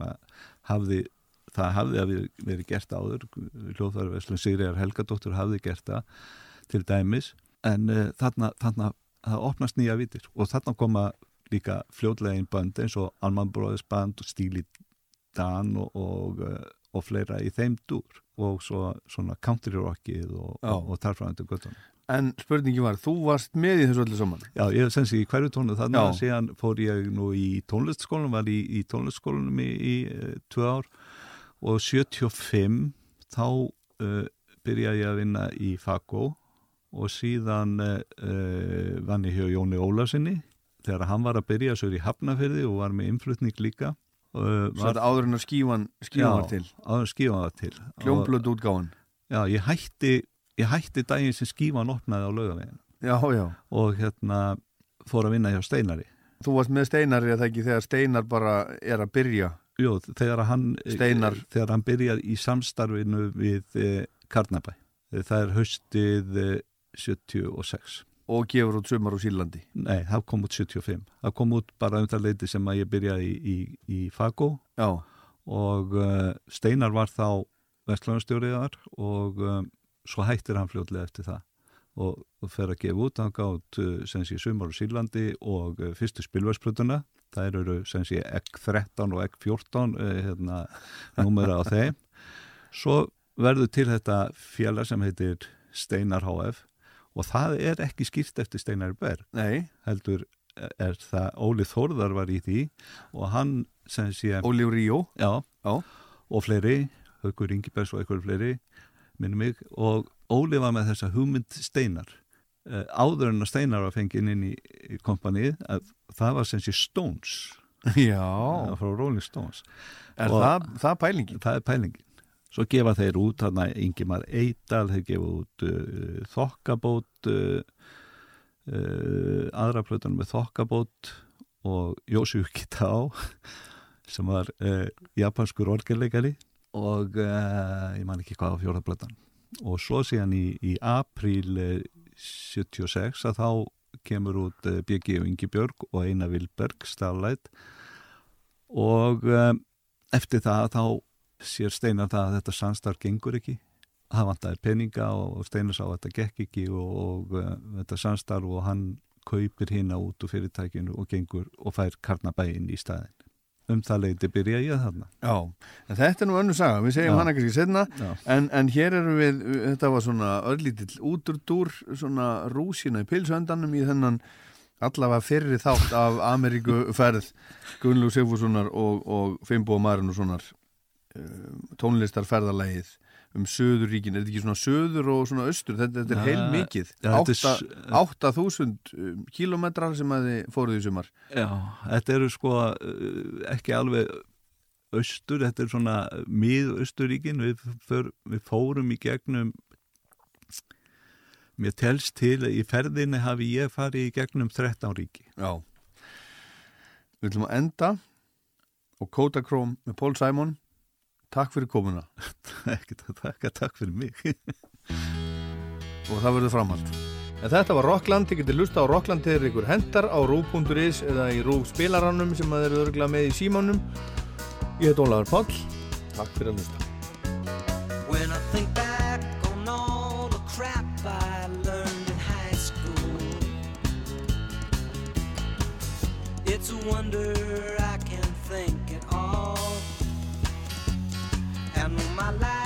hafði það hafði að verið gert áður. Hljóðfæraverslun Sigriðar Helgadóttur hafði gert það til dæmis. En uh, þarna, þarna það opnast nýja vitir og þarna koma líka fljótlega inn band eins og Alman Brothers band og Stíli Dan og, og, uh, og fleira í þeim dúr og svo svona country rockið og, og, tarfræðandi göttunum En spurningi var, þú varst með í þessu öllu saman? Já, ég sem sé í hverju tónu þannig að síðan fór ég nú í tónlistskólanum, var í, í tónlistskólanum í, í uh, tvö ár og 75 þá uh, byrjaði ég að vinna í Fago og síðan uh, vann ég hjá Jóni Ólasinni þegar hann var að byrja svo í Hafnafyrði og var með innflutning líka uh, þetta áður en að skífan, var til. áður en skífan var til Kljómblöð útgáfan. Já, ég hætti, ég hætti daginn sem skífan opnaði á laugavegin Já, já. og hérna fór að vinna hjá Steinari Þú varst með Steinar, er það ekki, þegar Steinar bara er að byrja. Jú, þegar hann, Steinar. þegar hann byrjar í samstarfinu við eh, Karnabæ. Eh, Það er haustið eh, 76. og gefur út sumar á Sílandi. Nei, það kom út 75. Það kom út bara um það leiti sem að ég byrjaði í, í, í Fago Já, og uh, Steinar var þá vestlunarstjóriðar og um, svo hættir hann fljótlega eftir það. Og, og fer að gefa út, hann gátt uh, sem sé sumar á Sílandi og uh, fyrstu spilværsplutuna, það eru sem sé ekk 13 og ekk 14 uh, hérna, númera á þeim. Svo verður til þetta félag sem heitir Steinar HF og það er ekki skýrt eftir Steinar Berg. Nei, heldur er það Óli Þórðar var í því og hann sem sé Ólíf Ríó. og fleiri Haukur Ingibergs og eitthvað fleiri minnum mig. Og Óli var með þessa hugmynd Steinar. Uh, áður en að Steinar var fengið inn í, í kompanið að það var sem sé Stones. Já, frá Rolling Stones. Er og- það, það pælingin? það er pælingin svo gefa þeir út þarna Ingimar Eidal þeir gefa út uh, Þokkabót uh, uh, aðra plötunum með Þokkabót og Jósef Kitá sem var uh, japanskur orgelleikari og uh, ég man ekki hvað á fjóraplötan og svo síðan í, í apríl uh, 76 að þá kemur út uh, BG og Ingi Björg og Einar Vilberg Starlight. Og eftir það þá sér Steinar það að þetta samstarf gengur ekki það vantaði peninga og Steinar sá að þetta gekk ekki og, og uh, þetta samstarf og hann kaupir hérna út úr fyrirtækinu og gengur og fær karnabæin í staðin um það leiti byrja ég þarna Já, en þetta er nú önnu saga, við segjum Já. hana setna Já. en, en hér erum við, þetta var svona örlítill úturdúr, svona rúsina í pilsöndanum í þennan allavega fyrri þátt af Ameríku ferð Gunnlúg Sigfússonar og, og Fimbo Marinussonar um, tónlistarferðalægið um söðuríkin, er þetta ekki svona söður og svona austur, þetta, þetta er heil mikið ja, þetta er s- 8000 um, kilometrar sem að þið fóruð í sumar. Já, þetta eru sko uh, ekki alveg austur, þetta er svona mið-austuríkin, við, við fórum í gegnum mér telst til að í ferðinni hafi ég farið í gegnum 13 ríki. Já. Við ætlum að enda og Kodachrome með Paul Simon Takk fyrir komuna. Ekki að taka, takk fyrir mig. og það verður framhald. En þetta var Rockland, þið getur lusta á Rockland þegar ykkur hendar á rúf.is eða í rúf spilarannum sem að þeir eru örgulega með í símanum. Ég heit Ólafur Páll. Takk fyrir að lusta When I think my life.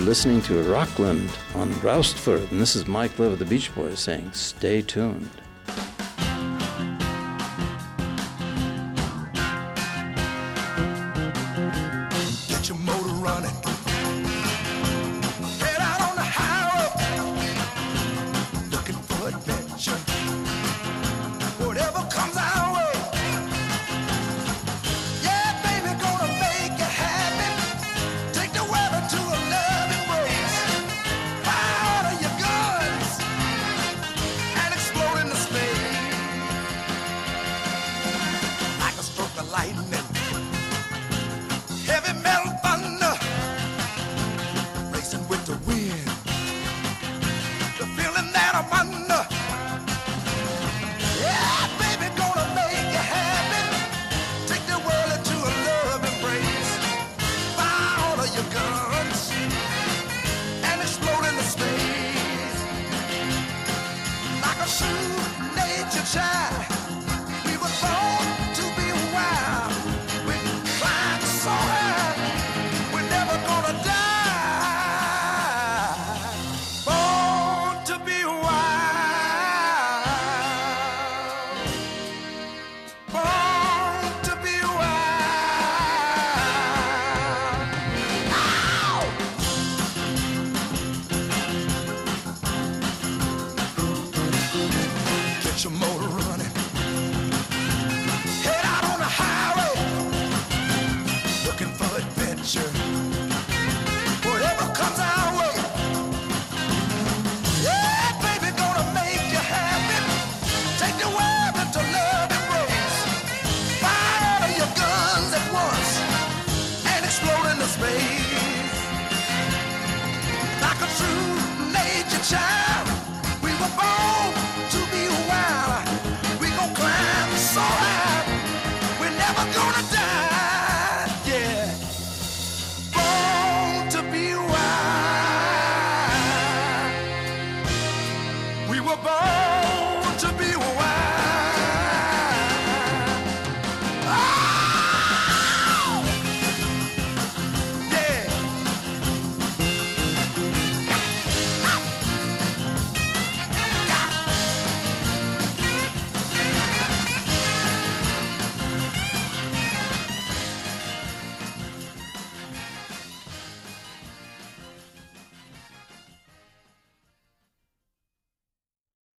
You're listening to Rockland on Roustford, and this is Mike Love of the Beach Boys saying, stay tuned.